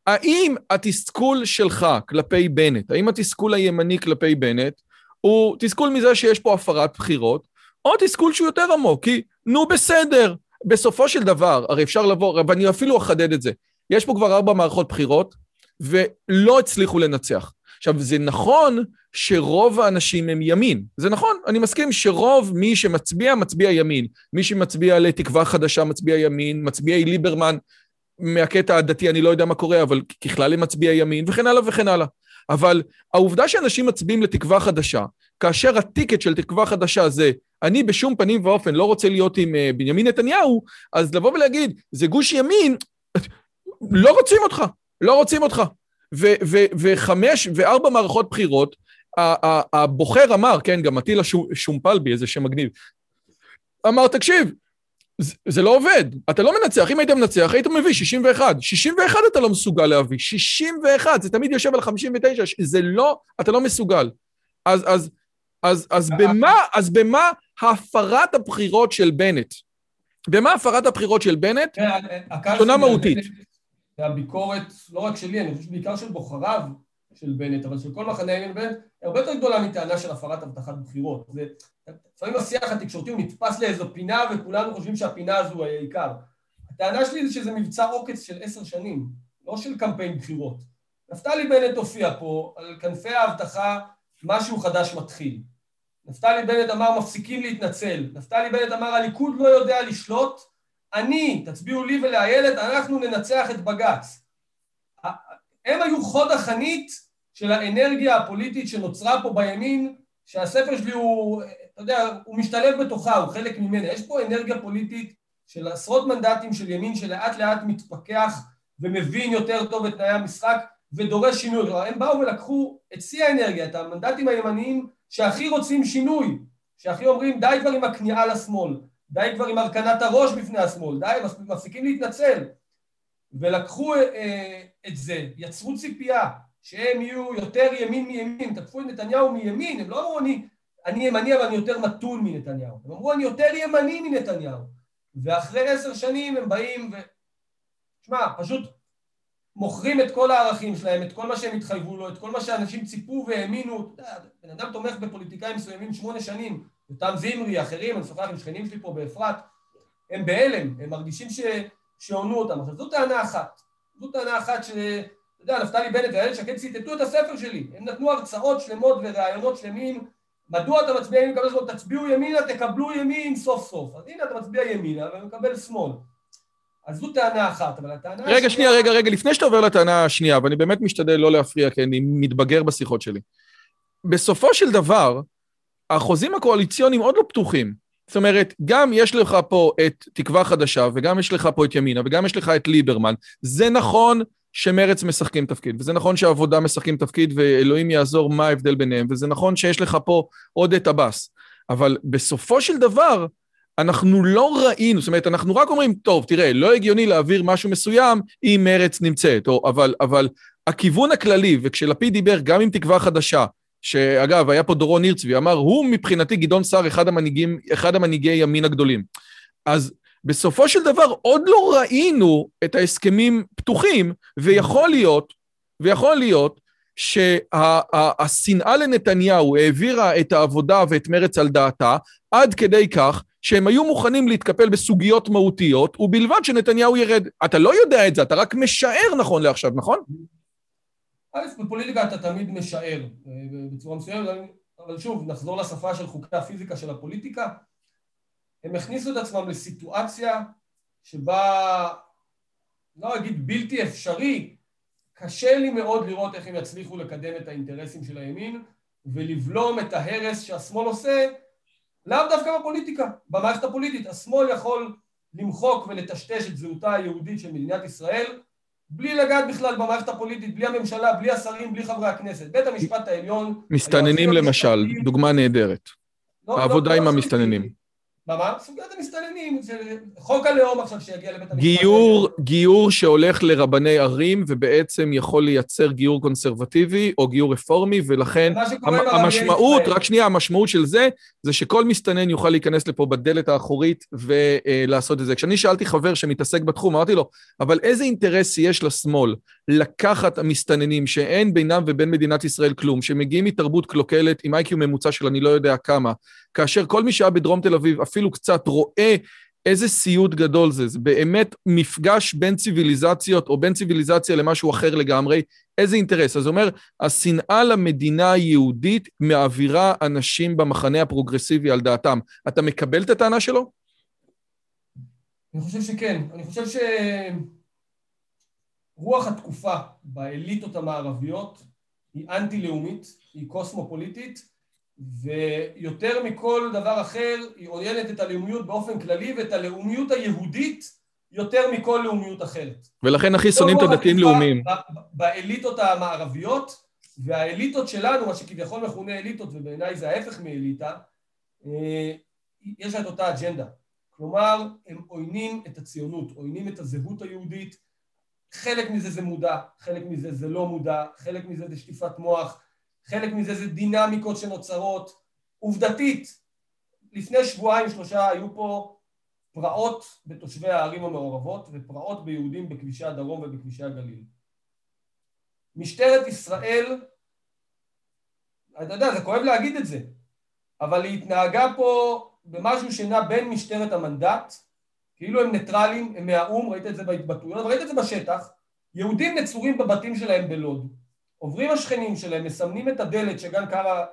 האם התסכול שלך כלפי בנט, האם התסכול הימני כלפי בנט, הוא תסכול מזה שיש פה הפרת בחירות, או תסכול שהוא יותר עמוק, כי נו בסדר, בסופו של דבר, הרי אפשר לבוא, ואני אפילו אחדד את זה, יש פה כבר ארבע מערכות בחירות, ולא הצליחו לנצח. עכשיו, זה נכון שרוב האנשים הם ימין. זה נכון, אני מסכים שרוב מי שמצביע, מצביע ימין. מי שמצביע לתקווה חדשה, מצביע ימין, מצביעי ליברמן, מהקטע הדתי, אני לא יודע מה קורה, אבל ככלל הם מצביע ימין, וכן הלאה וכן הלאה. אבל העובדה שאנשים מצביעים לתקווה חדשה, כאשר הטיקט של תקווה חדשה זה, אני בשום פנים ואופן לא רוצה להיות עם uh, בנימין נתניהו, אז לבוא ולהגיד, זה גוש ימין, לא רוצים אותך, לא רוצים אותך. וחמש וארבע מערכות בחירות, הבוחר אמר, כן, גם אטילה שומפלבי, איזה שם מגניב, אמר, תקשיב, זה, זה לא עובד, אתה לא מנצח, אם היית מנצח, היית מביא 61. 61 אתה לא מסוגל להביא, 61, זה תמיד יושב על 59, זה לא, אתה לא מסוגל. אז, אז, אז, אז, במה, אז במה הפרת הבחירות של בנט? במה הפרת הבחירות של בנט? כן, שונה מהותית. והביקורת, לא רק שלי, אני חושב בעיקר של בוחריו של בנט, אבל של כל מחנה הימין בנט, היא הרבה יותר גדולה מטענה של הפרת הבטחת בחירות. לפעמים השיח התקשורתי הוא נתפס לאיזו פינה וכולנו חושבים שהפינה הזו היא העיקר. הטענה שלי זה שזה מבצע עוקץ של עשר שנים, לא של קמפיין בחירות. נפתלי בנט הופיע פה על כנפי ההבטחה משהו חדש מתחיל. נפתלי בנט אמר מפסיקים להתנצל. נפתלי בנט אמר הליכוד לא יודע לשלוט, אני, תצביעו לי ולאיילת, אנחנו ננצח את בג"ץ. הם היו חוד החנית של האנרגיה הפוליטית שנוצרה פה בימין, שהספר שלי הוא, אתה יודע, הוא משתלב בתוכה, הוא חלק ממנה. יש פה אנרגיה פוליטית של עשרות מנדטים של ימין שלאט לאט מתפכח ומבין יותר טוב את תנאי המשחק ודורש שינוי. כלומר, הם באו ולקחו את שיא האנרגיה, את המנדטים הימניים שהכי רוצים שינוי, שהכי אומרים די כבר עם הכניעה לשמאל, די כבר עם הרכנת הראש בפני השמאל, די, מפסיקים להתנצל. ולקחו אה, את זה, יצרו ציפייה שהם יהיו יותר ימין מימין, תקפו את נתניהו מימין, הם לא אמרו אני, אני ימני אבל אני יותר מתון מנתניהו, הם אמרו אני יותר ימני מנתניהו, ואחרי עשר שנים הם באים ו... שמע, פשוט מוכרים את כל הערכים שלהם, את כל מה שהם התחייבו לו, את כל מה שאנשים ציפו והאמינו. בן אדם תומך בפוליטיקאים מסוימים שמונה שנים, אותם זמרי, אחרים, אני שוחח עם שכנים שלי פה באפרת, הם בהלם, הם מרגישים ש... שעונו אותם. עכשיו, זו טענה אחת. זו טענה אחת ש... אתה יודע, נפתלי בנט ואיילת שקד ציטטו את הספר שלי. הם נתנו הרצאות שלמות וראיונות שלמים. מדוע אתה מצביע ימין? תצביעו ימינה, תקבלו ימין סוף סוף. אז הנה אתה מצביע ימינה ומקבל שמאל. אז זו טענה אחת, אבל הטענה השנייה... רגע, שנייה, רגע, רגע, לפני שאתה עובר לטענה השנייה, ואני באמת משתדל לא להפריע, כי אני מתבגר בשיחות שלי. בסופו של דבר, החוזים הקואליציוניים עוד לא פתוחים. זאת אומרת, גם יש לך פה את תקווה חדשה, וגם יש לך פה את ימינה, וגם יש לך את ליברמן. זה נכון שמרץ משחקים תפקיד, וזה נכון שהעבודה משחקים תפקיד, ואלוהים יעזור מה ההבדל ביניהם, וזה נכון שיש לך פה עוד את עבאס. אבל בסופו של דבר, אנחנו לא ראינו, זאת אומרת, אנחנו רק אומרים, טוב, תראה, לא הגיוני להעביר משהו מסוים אם מרץ נמצאת, או, אבל, אבל הכיוון הכללי, וכשלפיד דיבר גם עם תקווה חדשה, שאגב, היה פה דורון ניר צבי, אמר, הוא מבחינתי גדעון סער אחד המנהיגים, אחד המנהיגי ימין הגדולים. אז בסופו של דבר עוד לא ראינו את ההסכמים פתוחים, ויכול להיות, ויכול להיות שהשנאה לנתניהו העבירה את העבודה ואת מרץ על דעתה, עד כדי כך שהם היו מוכנים להתקפל בסוגיות מהותיות, ובלבד שנתניהו ירד. אתה לא יודע את זה, אתה רק משער נכון לעכשיו, נכון? א', בפוליטיקה אתה תמיד משער אה, בצורה מסוימת, אבל שוב, נחזור לשפה של חוקי הפיזיקה של הפוליטיקה. הם הכניסו את עצמם לסיטואציה שבה, לא אגיד בלתי אפשרי, קשה לי מאוד לראות איך הם יצליחו לקדם את האינטרסים של הימין ולבלום את ההרס שהשמאל עושה לאו דווקא בפוליטיקה, במערכת הפוליטית. השמאל יכול למחוק ולטשטש את זהותה היהודית של מדינת ישראל בלי לגעת בכלל במערכת הפוליטית, בלי הממשלה, בלי השרים, בלי חברי הכנסת. בית המשפט העליון... מסתננים למשל, דוגמה נהדרת. לא, העבודה לא, עם לא המסתננים. מה, מה? סוגיית המסתננים, חוק הלאום עכשיו שיגיע לבית המשפט. גיור, גיור שהולך לרבני ערים ובעצם יכול לייצר גיור קונסרבטיבי או גיור רפורמי, ולכן המ, המשמעות, רק שנייה, המשמעות של זה, זה שכל מסתנן יוכל להיכנס לפה בדלת האחורית ולעשות את זה. כשאני שאלתי חבר שמתעסק בתחום, אמרתי לו, אבל איזה אינטרס יש לשמאל לקחת המסתננים שאין בינם ובין מדינת ישראל כלום, שמגיעים מתרבות קלוקלת עם איי-קיו ממוצע של אני לא יודע כמה, כאשר כל מי שהיה בדרום תל אביב אפילו קצת רואה איזה סיוט גדול זה, זה באמת מפגש בין ציוויליזציות או בין ציוויליזציה למשהו אחר לגמרי, איזה אינטרס. אז הוא אומר, השנאה למדינה היהודית מעבירה אנשים במחנה הפרוגרסיבי על דעתם. אתה מקבל את הטענה שלו? אני חושב שכן. אני חושב שרוח התקופה באליטות המערביות היא אנטי-לאומית, היא קוסמופוליטית, ויותר מכל דבר אחר היא עוינת את הלאומיות באופן כללי ואת הלאומיות היהודית יותר מכל לאומיות אחרת. ולכן הכי שונאים את הדתיים לאומיים. באליטות המערביות, והאליטות שלנו, מה שכביכול מכונה אליטות, ובעיניי זה ההפך מאליטה, אה, יש לה את אותה אג'נדה. כלומר, הם עוינים את הציונות, עוינים את הזהות היהודית, חלק מזה זה מודע, חלק מזה זה לא מודע, חלק מזה זה שטיפת מוח, חלק מזה זה דינמיקות שנוצרות. עובדתית, לפני שבועיים שלושה היו פה פרעות בתושבי הערים המעורבות ופרעות ביהודים בכבישי הדרום ובכבישי הגליל. משטרת ישראל, אתה יודע, זה כואב להגיד את זה, אבל היא התנהגה פה במשהו שנע בין משטרת המנדט, כאילו הם ניטרלים, הם מהאו"ם, ראית את זה בהתבטאויות, ראית את זה בשטח, יהודים נצורים בבתים שלהם בלוד. עוברים השכנים שלהם, מסמנים את הדלת שכאן גרה,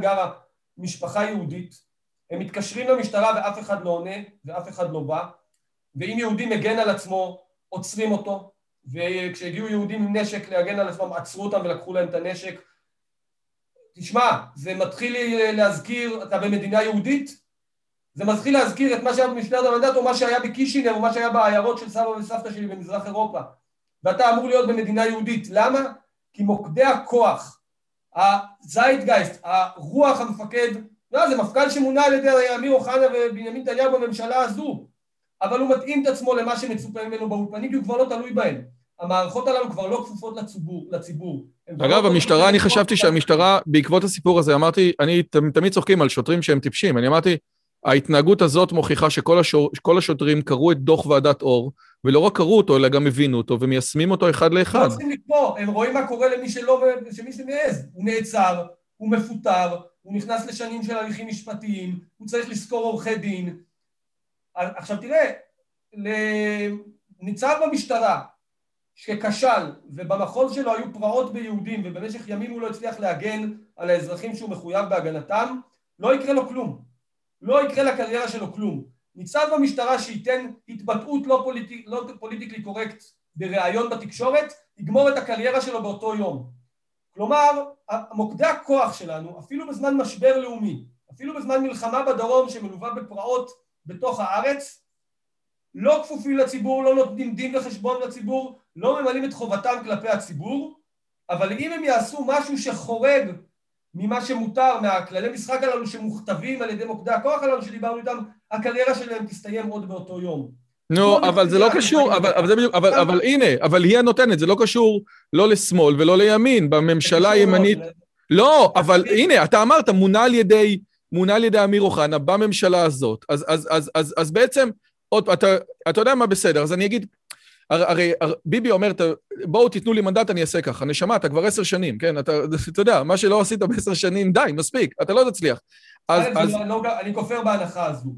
גרה משפחה יהודית, הם מתקשרים למשטרה ואף אחד לא עונה ואף אחד לא בא, ואם יהודי מגן על עצמו, עוצרים אותו, וכשהגיעו יהודים עם נשק להגן על עצמם, עצרו אותם ולקחו להם את הנשק. תשמע, זה מתחיל להזכיר, אתה במדינה יהודית? זה מתחיל להזכיר את מה שהיה במשטרת המנדט או מה שהיה בקישינר או מה שהיה בעיירות של סבא וסבתא שלי במזרח אירופה. ואתה אמור להיות במדינה יהודית. למה? כי מוקדי הכוח, הזיידגייסט, הרוח המפקד, לא, זה מפכ"ל שמונה על ידי אמיר אוחנה ובנימין נתניהו בממשלה הזו, אבל הוא מתאים את עצמו למה שמצופה ממנו באולפנים, כי הוא כבר לא תלוי בהם. המערכות הללו כבר לא כפופות לציבור. לציבור. אגב, לא המשטרה, אני חשבתי שהמשטרה, בעקבות הסיפור הזה, אמרתי, אני תמיד צוחקים על שוטרים שהם טיפשים, אני אמרתי, ההתנהגות הזאת מוכיחה שכל השור, השוטרים קראו את דוח ועדת אור, ולא רק קראו אותו, אלא גם הבינו אותו ומיישמים אותו אחד לאחד. לא צריכים לקרוא, הם רואים מה קורה למי שלא, שמי שמעז. הוא נעצר, הוא מפוטר, הוא נכנס לשנים של הליכים משפטיים, הוא צריך לשכור עורכי דין. עכשיו תראה, ניצב במשטרה שכשל ובמחוז שלו היו פרעות ביהודים ובמשך ימים הוא לא הצליח להגן על האזרחים שהוא מחויב בהגנתם, לא יקרה לו כלום. לא יקרה לקריירה שלו כלום. ניצב במשטרה שייתן התבטאות לא, פוליטי, לא פוליטיקלי קורקט בריאיון בתקשורת, יגמור את הקריירה שלו באותו יום. כלומר, מוקדי הכוח שלנו, אפילו בזמן משבר לאומי, אפילו בזמן מלחמה בדרום שמלווה בפרעות בתוך הארץ, לא כפופים לציבור, לא נותנים דין וחשבון לציבור, לא ממלאים את חובתם כלפי הציבור, אבל אם הם יעשו משהו שחורג ממה שמותר, מהכללי משחק הללו שמוכתבים על ידי מוקדי הכוח הללו שדיברנו איתם, הקריירה שלהם תסתיים עוד באותו יום. נו, אבל זה לא קשור, אבל, אבל זה בדיוק, אבל, אבל הנה, אבל היא הנותנת, זה לא קשור לא לשמאל ולא לימין, בממשלה הימנית... לא, אבל הנה, אתה אמרת, מונה על ידי, מונה על ידי אמיר אוחנה בממשלה הזאת, אז, אז, אז, אז, אז בעצם, עוד, אתה, אתה יודע מה בסדר, אז אני אגיד, הרי, הרי ביבי אומר, בואו תיתנו לי מנדט, אני אעשה ככה. נשמה, אתה כבר עשר שנים, כן? אתה, אתה יודע, מה שלא עשית בעשר שנים, די, מספיק, אתה לא תצליח. אז, אז... לא, לא, אני כופר בהנחה הזו.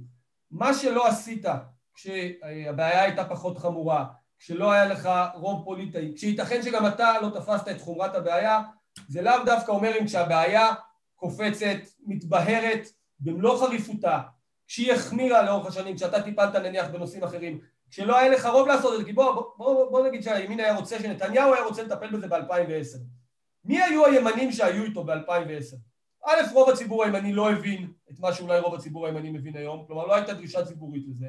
מה שלא עשית כשהבעיה הייתה פחות חמורה, כשלא היה לך רוב פוליטי, כשייתכן שגם אתה לא תפסת את חומרת הבעיה, זה לאו דווקא אומר אם כשהבעיה קופצת, מתבהרת במלוא חריפותה, כשהיא החמירה לאורך השנים, כשאתה טיפלת נניח בנושאים אחרים, כשלא היה לך רוב לעשות את זה, כי בוא, בוא, בוא, בוא נגיד שהימין היה רוצה, שנתניהו היה רוצה לטפל בזה ב-2010. מי היו הימנים שהיו איתו ב-2010? א', רוב הציבור הימני לא הבין את מה שאולי רוב הציבור הימני מבין היום, כלומר לא הייתה דרישה ציבורית לזה.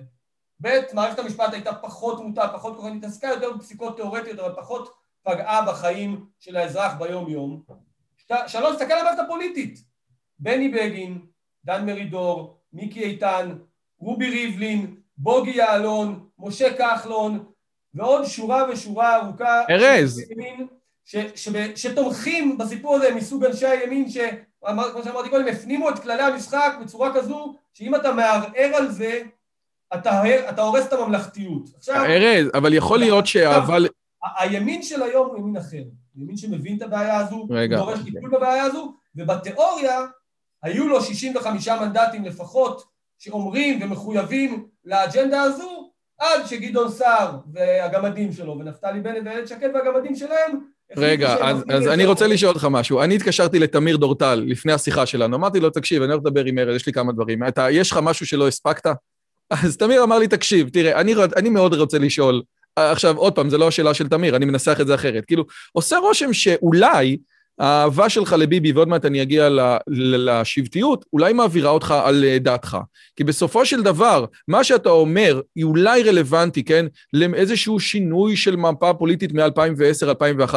ב', מערכת המשפט הייתה פחות מוטה, פחות כוחנית, התעסקה יותר בפסיקות תיאורטיות, אבל פחות פגעה בחיים של האזרח ביום-יום. שלוש, תסתכל על המערכת הפוליטית. בני בגין, דן מרידור, מיקי איתן, רובי ריבלין, בוגי יעלון, משה כחלון, ועוד שורה ושורה ארוכה... ארז. שתומכים בסיפור הזה מסוג אנשי הימין, שכמו שאמרתי קודם, הפנימו את כללי המשחק בצורה כזו, שאם אתה מערער על זה, אתה, אתה הורס את הממלכתיות. עכשיו... ארז, אבל יכול להיות שאבל... הימין של היום הוא ימין אחר. ימין שמבין את הבעיה הזו, רגע. דורש טיפול בבעיה הזו, ובתיאוריה היו לו 65 מנדטים לפחות שאומרים ומחויבים לאג'נדה הזו עד שגדעון סער והגמדים שלו ונפתלי בנט ואיילת שקד והגמדים שלהם רגע, אז, אז אני רוצה לשאול אותך משהו. אני התקשרתי לתמיר דורטל לפני השיחה שלנו, אמרתי לו, תקשיב, אני הולך לדבר עם ארז, יש לי כמה דברים. אתה, יש לך משהו שלא הספקת? אז תמיר אמר לי, תקשיב, תראה, אני, אני מאוד רוצה לשאול, עכשיו, עוד פעם, זו לא השאלה של תמיר, אני מנסח את זה אחרת. כאילו, עושה רושם שאולי האהבה שלך לביבי, ועוד מעט אני אגיע לשבטיות, אולי מעבירה אותך על אה, דעתך. כי בסופו של דבר, מה שאתה אומר, היא אולי רלוונטי, כן, לאיזשהו שינוי של מפה פוליטית מ-2010-2011,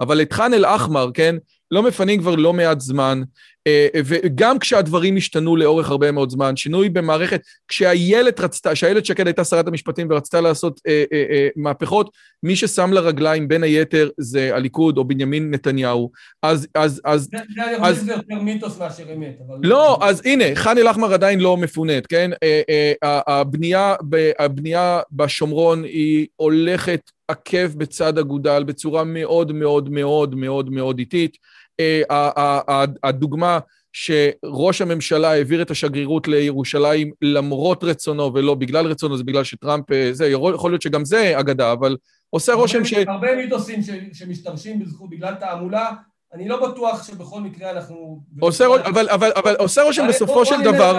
אבל את ח'אן אל-אחמר, כן, לא מפנים כבר לא מעט זמן, אה, וגם כשהדברים השתנו לאורך הרבה מאוד זמן, שינוי במערכת, כשאיילת רצתה, כשאיילת שקד הייתה שרת המשפטים ורצתה לעשות אה, אה, אה, מהפכות, מי ששם לה רגליים בין היתר זה הליכוד או בנימין נתניהו. אז, אז, אז... זה שזה יותר מיתוס מאשר אמת, אבל... לא, אז הנה, ח'אן אל-אחמר עדיין לא מפונית, כן? אה, אה, הבנייה, הבנייה בשומרון היא הולכת עקב בצד אגודל בצורה מאוד מאוד מאוד מאוד מאוד איטית. אה, הדוגמה שראש הממשלה העביר את השגרירות לירושלים למרות רצונו ולא בגלל רצונו, זה בגלל שטראמפ, אה, זה, יכול להיות שגם זה אגדה, אבל עושה רושם ש... הרבה מיתוסים שמשתמשים בזכות בגלל תעמולה, אני לא בטוח שבכל מקרה אנחנו... עושה, אבל, אבל, אבל עושה רושם בסופו של דבר...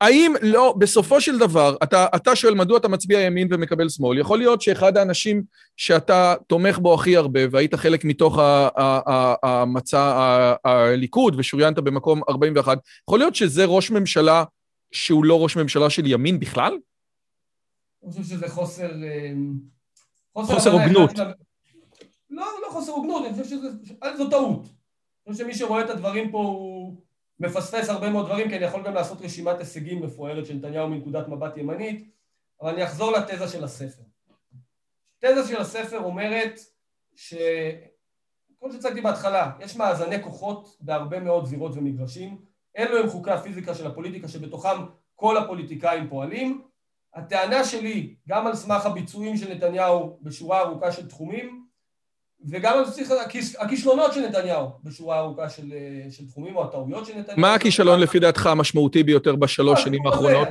האם לא, בסופו של דבר, אתה, אתה שואל מדוע אתה מצביע ימין ומקבל שמאל, יכול להיות שאחד האנשים שאתה תומך בו הכי הרבה, והיית חלק מתוך המצע הליכוד ושוריינת במקום 41, יכול להיות שזה ראש ממשלה שהוא לא ראש ממשלה של ימין בכלל? אני חושב שזה חוסר... אה, חוסר הוגנות. לא, לא חוסר הוגנות, אני חושב שזו טעות. אני חושב שמי שרואה את הדברים פה הוא... מפספס הרבה מאוד דברים, כי אני יכול גם לעשות רשימת הישגים מפוארת של נתניהו מנקודת מבט ימנית, אבל אני אחזור לתזה של הספר. תזה של הספר אומרת ש... כמו שהצגתי בהתחלה, יש מאזני כוחות בהרבה מאוד זירות ומגרשים, אלו הם חוקי הפיזיקה של הפוליטיקה שבתוכם כל הפוליטיקאים פועלים, הטענה שלי, גם על סמך הביצועים של נתניהו בשורה ארוכה של תחומים, וגם הכישלונות של נתניהו בשורה ארוכה של, של תחומים, או הטעויות של נתניהו. מה הכישלון לפי דעתך המשמעותי ביותר בשלוש שנים האחרונות?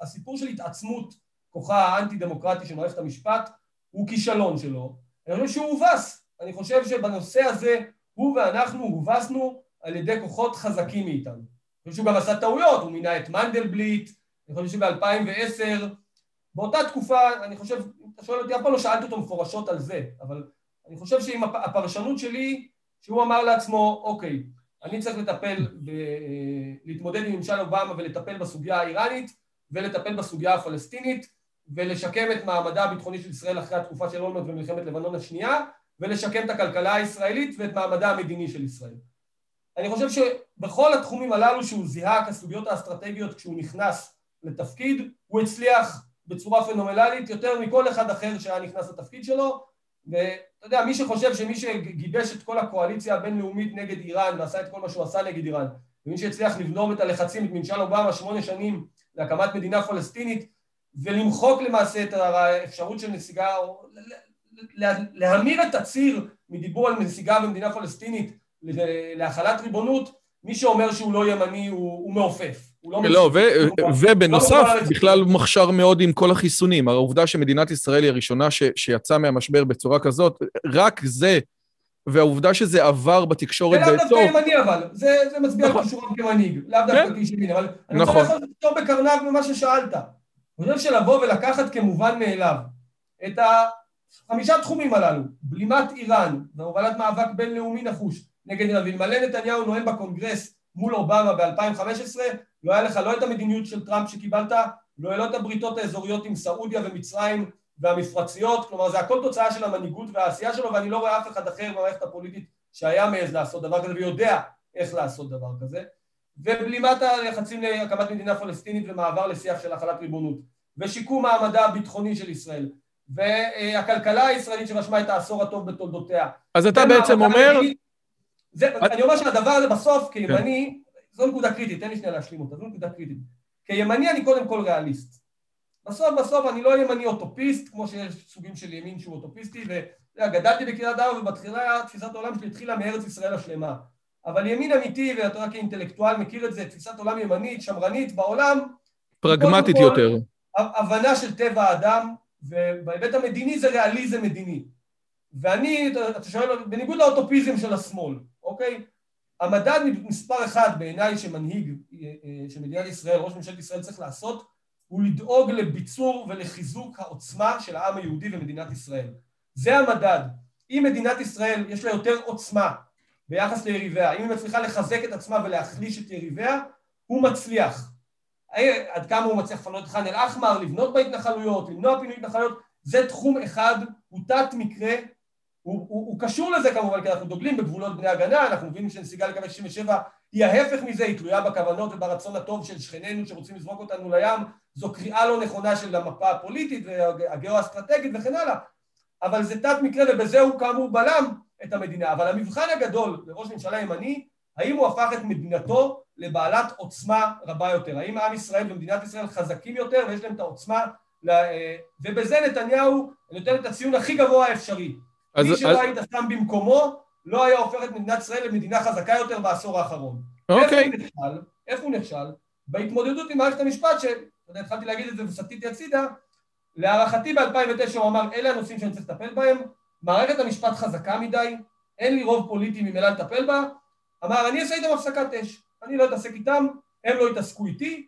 הסיפור של התעצמות כוחה האנטי-דמוקרטי של מערכת המשפט הוא כישלון שלו. אני חושב שהוא הובס. אני חושב שבנושא הזה הוא ואנחנו הובסנו על ידי כוחות חזקים מאיתנו. אני חושב שהוא גם עשה טעויות, הוא מינה את מנדלבליט, אני חושב שב-2010, באותה תקופה, אני חושב, אתה שואל אותי, אף פעם לא שאלתי אותו מפורשות על זה, אבל אני חושב שעם הפרשנות שלי, שהוא אמר לעצמו, אוקיי, אני צריך לטפל, ב, להתמודד עם ממשל אובמה ולטפל בסוגיה האיראנית ולטפל בסוגיה הפלסטינית ולשקם את מעמדה הביטחוני של ישראל אחרי התקופה של אולמרט במלחמת לבנון השנייה ולשקם את הכלכלה הישראלית ואת מעמדה המדיני של ישראל. אני חושב שבכל התחומים הללו שהוא זיהה כסוגיות האסטרטגיות כשהוא נכנס לתפקיד, הוא הצליח בצורה פנומללית יותר מכל אחד אחר שהיה נכנס לתפקיד שלו, ואתה יודע, מי שחושב שמי שגיבש את כל הקואליציה הבינלאומית נגד איראן ועשה את כל מה שהוא עשה נגד איראן, ומי שהצליח לבלום את הלחצים, את ממשל אובמה שמונה שנים להקמת מדינה פלסטינית, ולמחוק למעשה את האפשרות של נסיגה, או להמיר את הציר מדיבור על נסיגה במדינה פלסטינית להחלת ריבונות, מי שאומר שהוא לא ימני הוא, הוא מעופף. לא, לא ו- לא ובנוסף, לא בכלל מוכשר מאוד עם כל החיסונים. העובדה שמדינת ישראל היא הראשונה שיצאה מהמשבר בצורה כזאת, רק זה, והעובדה שזה עבר בתקשורת באזור... זה לאו דווקא ימני אבל, זה, זה מצביע על נכון. כישוריו כמנהיג, לאו דווקא כן. כאיש ימין, אבל אני רוצה נכון. לעשות אותו בקרנב ממה ששאלת. אני חושב שלבוא ולקחת כמובן מאליו את החמישה תחומים הללו, בלימת איראן והובלת מאבק בינלאומי נחוש נגד איראן, ואלמלא נתניהו נואם בקונגרס מול אובמה ב-2015, לא היה לך לא את המדיניות של טראמפ שקיבלת, לא היה לא את הבריתות האזוריות עם סעודיה ומצרים והמפרציות, כלומר זה הכל תוצאה של המנהיגות והעשייה שלו ואני לא רואה אף אחד אחר במערכת הפוליטית שהיה מעז לעשות דבר כזה ויודע איך לעשות דבר כזה ובלימת הלחצים להקמת מדינה פלסטינית ומעבר לשיח של החלת ריבונות ושיקום מעמדה הביטחוני של ישראל והכלכלה הישראלית שרשמה את העשור הטוב בתולדותיה. אז אתה בעצם אומר... זה, את... אני אומר שהדבר הזה בסוף כימני, כן. זו נקודה קריטית, תן לי שנייה להשלים אותה, זו נקודה קריטית. כימני אני קודם כל ריאליסט. בסוף בסוף אני לא ימני אוטופיסט, כמו שיש סוגים של ימין שהוא אוטופיסטי, וגדלתי בקריית ארבע ובתחילה תפיסת העולם שלי התחילה מארץ ישראל השלמה. אבל ימין אמיתי, ואתה רק כאינטלקטואל מכיר את זה, תפיסת עולם ימנית, שמרנית בעולם. פרגמטית יותר. הבנה של טבע האדם, ובהיבט המדיני זה ריאליזם מדיני. ואני, אתה שואל, בניגוד לאוטופיזם של השמאל, אוקיי? המדד מספר אחד בעיניי שמנהיג אה, אה, של מדינת ישראל, ראש ממשלת ישראל צריך לעשות, הוא לדאוג לביצור ולחיזוק העוצמה של העם היהודי ומדינת ישראל. זה המדד. אם מדינת ישראל יש לה יותר עוצמה ביחס ליריביה, אם היא מצליחה לחזק את עצמה ולהחליש את יריביה, הוא מצליח. עד כמה הוא מצליח לפנות את ח'אן אל-אחמר, לבנות בהתנחלויות, למנוע פינוי התנחלויות, זה תחום אחד, הוא תת מקרה, הוא, הוא, הוא קשור לזה כמובן, כי אנחנו דוגלים בגבולות בני הגנה, אנחנו מבינים שנסיגה לקווי 67 היא ההפך מזה, היא תלויה בכוונות וברצון הטוב של שכנינו שרוצים לזרוק אותנו לים, זו קריאה לא נכונה של המפה הפוליטית והגיאו-אסטרטגית וכן הלאה, אבל זה תת מקרה ובזה הוא כאמור בלם את המדינה, אבל המבחן הגדול לראש ממשלה ימני, האם הוא הפך את מדינתו לבעלת עוצמה רבה יותר, האם עם ישראל ומדינת ישראל חזקים יותר ויש להם את העוצמה, אה, ובזה נתניהו נותן את הציון הכי גבוה האפשרי. אז, מי שלא אז... היית שם במקומו, לא היה הופך את מדינת ישראל למדינה חזקה יותר בעשור האחרון. אוקיי. איפה הוא נכשל? איפה הוא נכשל? בהתמודדות עם מערכת המשפט, שהתחלתי להגיד את זה וסטיתי הצידה, להערכתי ב-2009 הוא אמר, אלה הנושאים שאני צריך לטפל בהם, מערכת המשפט חזקה מדי, אין לי רוב פוליטי ממילא לטפל בה, אמר, אני אעשה איתם הפסקת אש, אני לא אתעסק איתם, הם לא יתעסקו איתי,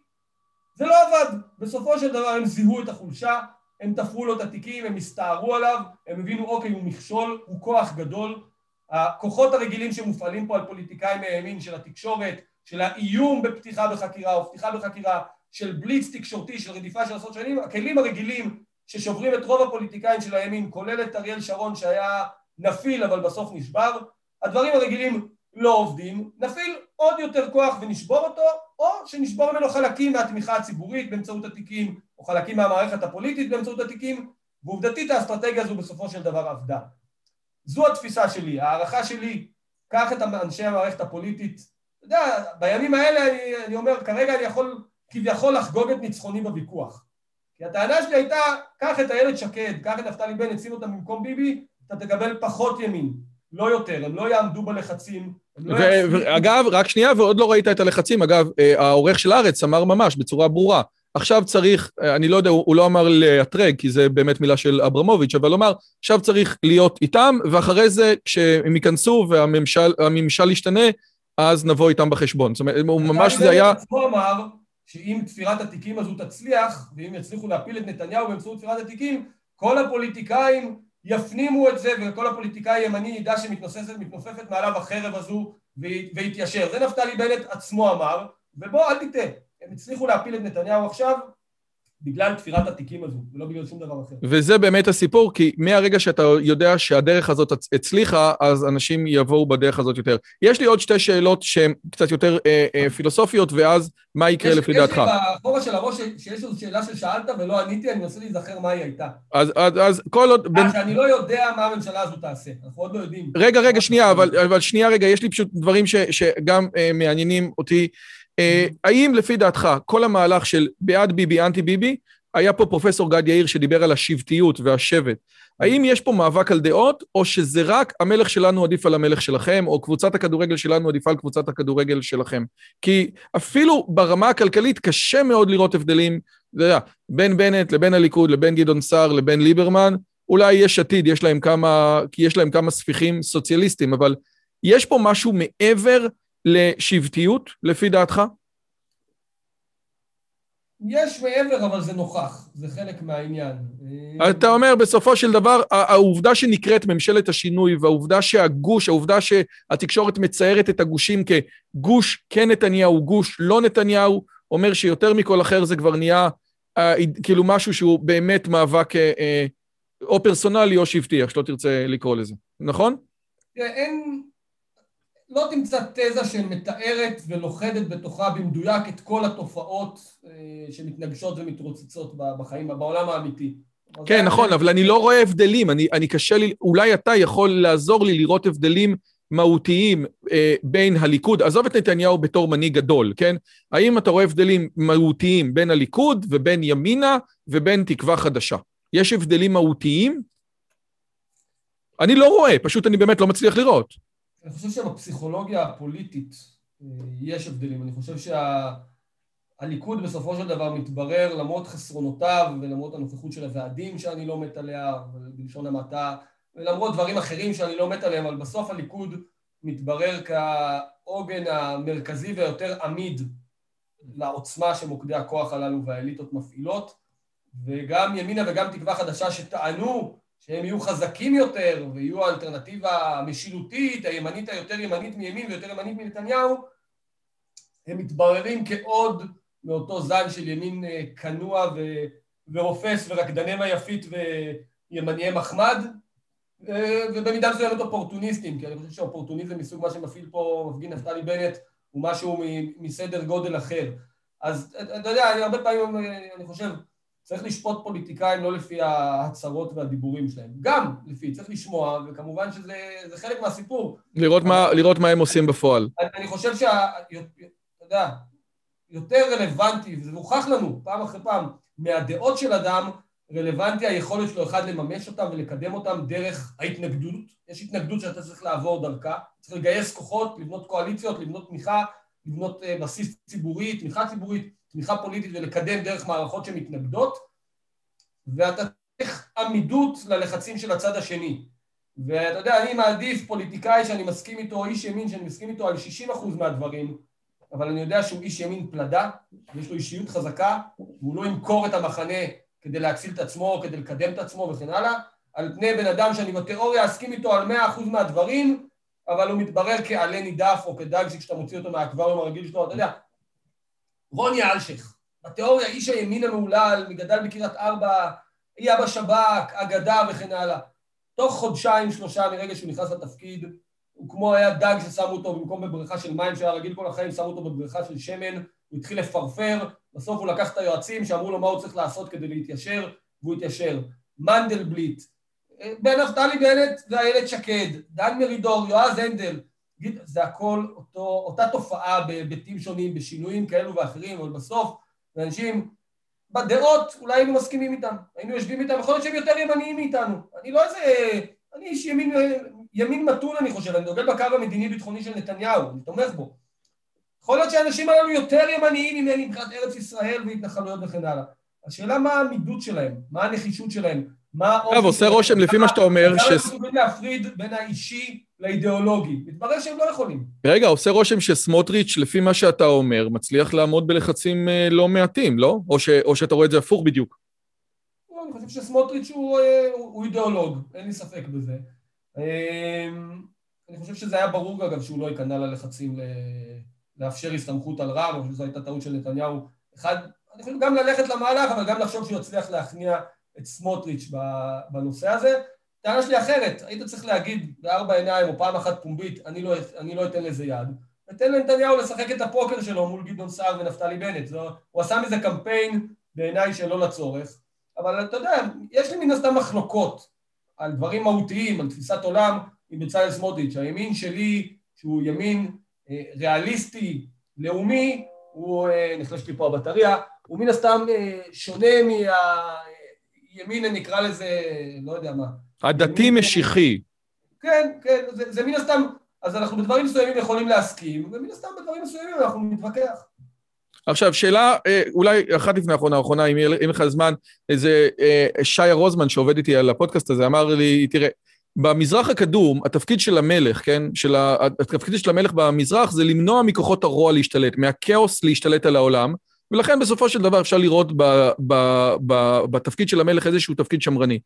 זה לא עבד. בסופו של דבר הם זיהו את החולשה, הם תפרו לו את התיקים, הם הסתערו עליו, הם הבינו, אוקיי, הוא מכשול, הוא כוח גדול. הכוחות הרגילים שמופעלים פה על פוליטיקאים מהימין של התקשורת, של האיום בפתיחה בחקירה או פתיחה בחקירה, של בליץ תקשורתי, של רדיפה של עשרות שנים, הכלים הרגילים ששוברים את רוב הפוליטיקאים של הימין, כולל את אריאל שרון שהיה נפיל אבל בסוף נשבר, הדברים הרגילים לא עובדים, נפעיל עוד יותר כוח ונשבור אותו, או שנשבור ממנו חלקים מהתמיכה הציבורית באמצעות התיקים, או חלקים מהמערכת הפוליטית באמצעות התיקים, ועובדתית האסטרטגיה הזו בסופו של דבר עבדה. זו התפיסה שלי, ההערכה שלי, קח את אנשי המערכת הפוליטית, אתה יודע, בימים האלה אני, אני אומר, כרגע אני יכול כביכול לחגוג את ניצחוני בוויכוח. כי הטענה שלי הייתה, קח את איילת שקד, קח את נפתלי בנט, שים אותם במקום ביבי, אתה תקבל פחות ימין, לא יותר, הם לא יעמדו בלחצים. לא אגב, רק שנייה, ועוד לא ראית את הלחצים. אגב, אה, העורך של הארץ אמר ממש בצורה ברורה, עכשיו צריך, אה, אני לא יודע, הוא לא אמר לאתרג, כי זה באמת מילה של אברמוביץ', אבל הוא אמר, עכשיו צריך להיות איתם, ואחרי זה, כשהם ייכנסו והממשל ישתנה, אז נבוא איתם בחשבון. זאת אומרת, הוא ממש זה היה... הוא אמר שאם תפירת התיקים הזו תצליח, ואם יצליחו להפיל את נתניהו באמצעות תפירת התיקים, כל הפוליטיקאים יפנימו את זה, וכל הפוליטיקאי הימני ידע שמתנופפת מעליו החרב הזו ויתיישר. זה נפתלי בנט עצמו אמר, ובוא, אל תטעה. הם הצליחו להפיל את נתניהו עכשיו בגלל תפירת התיקים הזו, ולא בגלל שום דבר אחר. וזה באמת הסיפור, כי מהרגע שאתה יודע שהדרך הזאת הצליחה, אז אנשים יבואו בדרך הזאת יותר. יש לי עוד שתי שאלות שהן קצת יותר אה, אה, פילוסופיות, ואז מה יקרה לפי דעתך? יש לי בחורה של הראש שיש איזו שאלה ששאלת ולא עניתי, אני מנסה להיזכר מה היא הייתה. אז, אז, אז כל עוד... בין... שאני לא יודע מה הממשלה הזו תעשה, אנחנו עוד לא יודעים. רגע, רגע, שנייה, אבל, אבל שנייה רגע, יש לי פשוט דברים ש, שגם אה, מעניינים אותי. אה, האם לפי דעתך כל המהלך של בעד ביבי, אנטי ביבי, היה פה פרופסור גד יאיר שדיבר על השבטיות והשבט. האם יש פה מאבק על דעות, או שזה רק המלך שלנו עדיף על המלך שלכם, או קבוצת הכדורגל שלנו עדיפה על קבוצת הכדורגל שלכם? כי אפילו ברמה הכלכלית קשה מאוד לראות הבדלים, אתה יודע, בין בנט לבין הליכוד, לבין גדעון סער, לבין ליברמן, אולי יש עתיד, יש להם כמה, כי יש להם כמה ספיחים סוציאליסטים, אבל יש פה משהו מעבר לשבטיות, לפי דעתך? יש מעבר, אבל זה נוכח, זה חלק מהעניין. אתה אומר, בסופו של דבר, העובדה שנקראת ממשלת השינוי, והעובדה שהגוש, העובדה שהתקשורת מציירת את הגושים כגוש כן נתניהו, גוש לא נתניהו, אומר שיותר מכל אחר זה כבר נהיה אה, כאילו משהו שהוא באמת מאבק אה, אה, או פרסונלי או שבטי, איך שלא תרצה לקרוא לזה, נכון? אין, לא תמצא תזה שמתארת ולוכדת בתוכה במדויק את כל התופעות אה, שמתנגשות ומתרוצצות בחיים, בעולם האמיתי. כן, נכון, אבל אני לא רואה הבדלים. אני, אני קשה לי, אולי אתה יכול לעזור לי לראות הבדלים מהותיים אה, בין הליכוד, עזוב את נתניהו בתור מנהיג גדול, כן? האם אתה רואה הבדלים מהותיים בין הליכוד ובין ימינה ובין תקווה חדשה? יש הבדלים מהותיים? אני לא רואה, פשוט אני באמת לא מצליח לראות. אני חושב שבפסיכולוגיה הפוליטית אה, יש הבדלים. אני חושב שהליכוד שה... בסופו של דבר מתברר למרות חסרונותיו ולמרות הנוכחות של הוועדים שאני לא מת עליה, בלשון המעטה, ולמרות דברים אחרים שאני לא מת עליהם, אבל בסוף הליכוד מתברר כעוגן המרכזי ויותר עמיד לעוצמה שמוקדי הכוח הללו והאליטות מפעילות, וגם ימינה וגם תקווה חדשה שטענו שהם יהיו חזקים יותר ויהיו האלטרנטיבה המשילותית, הימנית היותר ימנית מימין ויותר ימנית מנתניהו, הם מתבררים כעוד מאותו זן של ימין אה, כנוע ו- ורופס ורקדני היפית וימניי מחמד, אה, ובמידה מסוימת אופורטוניסטים, כי אני חושב שאופורטוניזם מסוג מה שמפעיל פה מפגין נפתלי בנט הוא משהו מסדר גודל אחר. אז אתה יודע, אני הרבה פעמים, אני חושב, צריך לשפוט פוליטיקאים לא לפי ההצהרות והדיבורים שלהם. גם לפי, צריך לשמוע, וכמובן שזה חלק מהסיפור. לראות מה, לראות מה הם עושים בפועל. אני, אני חושב שה... אתה יודע, יותר רלוונטי, וזה מוכח לנו פעם אחרי פעם, מהדעות של אדם, רלוונטי היכולת שלו אחד לממש אותם ולקדם אותם דרך ההתנגדות. יש התנגדות שאתה צריך לעבור דרכה, צריך לגייס כוחות, לבנות קואליציות, לבנות תמיכה, לבנות uh, בסיס ציבורי, תמיכה ציבורית. תמיכה פוליטית ולקדם דרך מערכות שמתנגדות, ואתה צריך עמידות ללחצים של הצד השני. ואתה יודע, אני מעדיף פוליטיקאי שאני מסכים איתו, איש ימין שאני מסכים איתו על 60% מהדברים, אבל אני יודע שהוא איש ימין פלדה, יש לו אישיות חזקה, והוא לא ימכור את המחנה כדי להציל את עצמו, כדי לקדם את עצמו וכן הלאה, על פני בן אדם שאני בתיאוריה אסכים איתו על 100% מהדברים, אבל הוא מתברר כעלה נידף או כדג שכשאתה מוציא אותו מהאקווריום הרגיל שלו, אתה יודע, רוני אלשיך, בתיאוריה איש הימין המהולל, מגדל בקריית ארבע, היה בשב"כ, אגדה וכן הלאה. תוך חודשיים, שלושה מרגע שהוא נכנס לתפקיד, הוא כמו היה דג ששמו אותו במקום בבריכה של מים שהיה רגיל כל החיים, שמו אותו בבריכה של שמן, הוא התחיל לפרפר, בסוף הוא לקח את היועצים שאמרו לו מה הוא צריך לעשות כדי להתיישר, והוא התיישר. מנדלבליט, בן נפתלי בנט ואיילת שקד, דן מרידור, יועז הנדל, זה הכל אותו, אותה תופעה בהיבטים שונים, בשינויים כאלו ואחרים, אבל בסוף, לאנשים בדעות אולי היינו מסכימים איתם, היינו יושבים איתם, יכול להיות שהם יותר ימניים מאיתנו. אני לא איזה... אני איש ימין, ימין מתון, אני חושב, אני דוגל בקו המדיני-ביטחוני של נתניהו, אני תומך בו. יכול להיות שהאנשים הללו יותר ימניים ממני מבחינת ארץ ישראל והתנחלויות וכן הלאה. השאלה מה העמידות שלהם, מה הנחישות שלהם, מה... אגב, עושה רושם לפי מה שאתה אומר, ש... אנחנו יכולים להפריד בין האישי לאידיאולוגי. מתברר שהם לא יכולים. רגע, עושה רושם שסמוטריץ', לפי מה שאתה אומר, מצליח לעמוד בלחצים אה, לא מעטים, לא? או, ש... או שאתה רואה את זה הפוך בדיוק. לא, אני חושב שסמוטריץ' הוא, אה, הוא אידיאולוג, אין לי ספק בזה. אה, אני חושב שזה היה ברור, אגב, שהוא לא ייכנע ללחצים ל... לאפשר הסתמכות על רב, אני חושב שזו הייתה טעות של נתניהו. אחד, אני חושב גם ללכת למהלך, אבל גם לחשוב שהוא יצליח להכניע את סמוטריץ' בנושא הזה. טענה שלי אחרת, היית צריך להגיד בארבע עיניים או פעם אחת פומבית, אני לא, אני לא אתן לזה יד. ותן לנתניהו לשחק את הפוקר שלו מול גדעון סער ונפתלי בנט. זו, הוא עשה מזה קמפיין בעיניי שלא לצורך. אבל אתה יודע, יש לי מן הסתם מחלוקות על דברים מהותיים, על תפיסת עולם עם בצלאל סמוטריץ'. הימין שלי, שהוא ימין אה, ריאליסטי, לאומי, הוא, אה, נחלשת לי פה הבטריה, הוא מן הסתם אה, שונה מהימין, נקרא לזה, לא יודע מה. הדתי-משיחי. כן, כן, זה, זה מן הסתם, אז אנחנו בדברים מסוימים יכולים להסכים, ומן הסתם בדברים מסוימים אנחנו נתווכח. עכשיו, שאלה, אולי אחת לפני האחרונה, האחרונה, אם יהיה לך זמן, איזה שיה רוזמן שעובד איתי על הפודקאסט הזה, אמר לי, תראה, במזרח הקדום, התפקיד של המלך, כן, של ה... התפקיד של המלך במזרח זה למנוע מכוחות הרוע להשתלט, מהכאוס להשתלט על העולם, ולכן בסופו של דבר אפשר לראות ב, ב, ב, בתפקיד של המלך איזשהו תפקיד שמרני.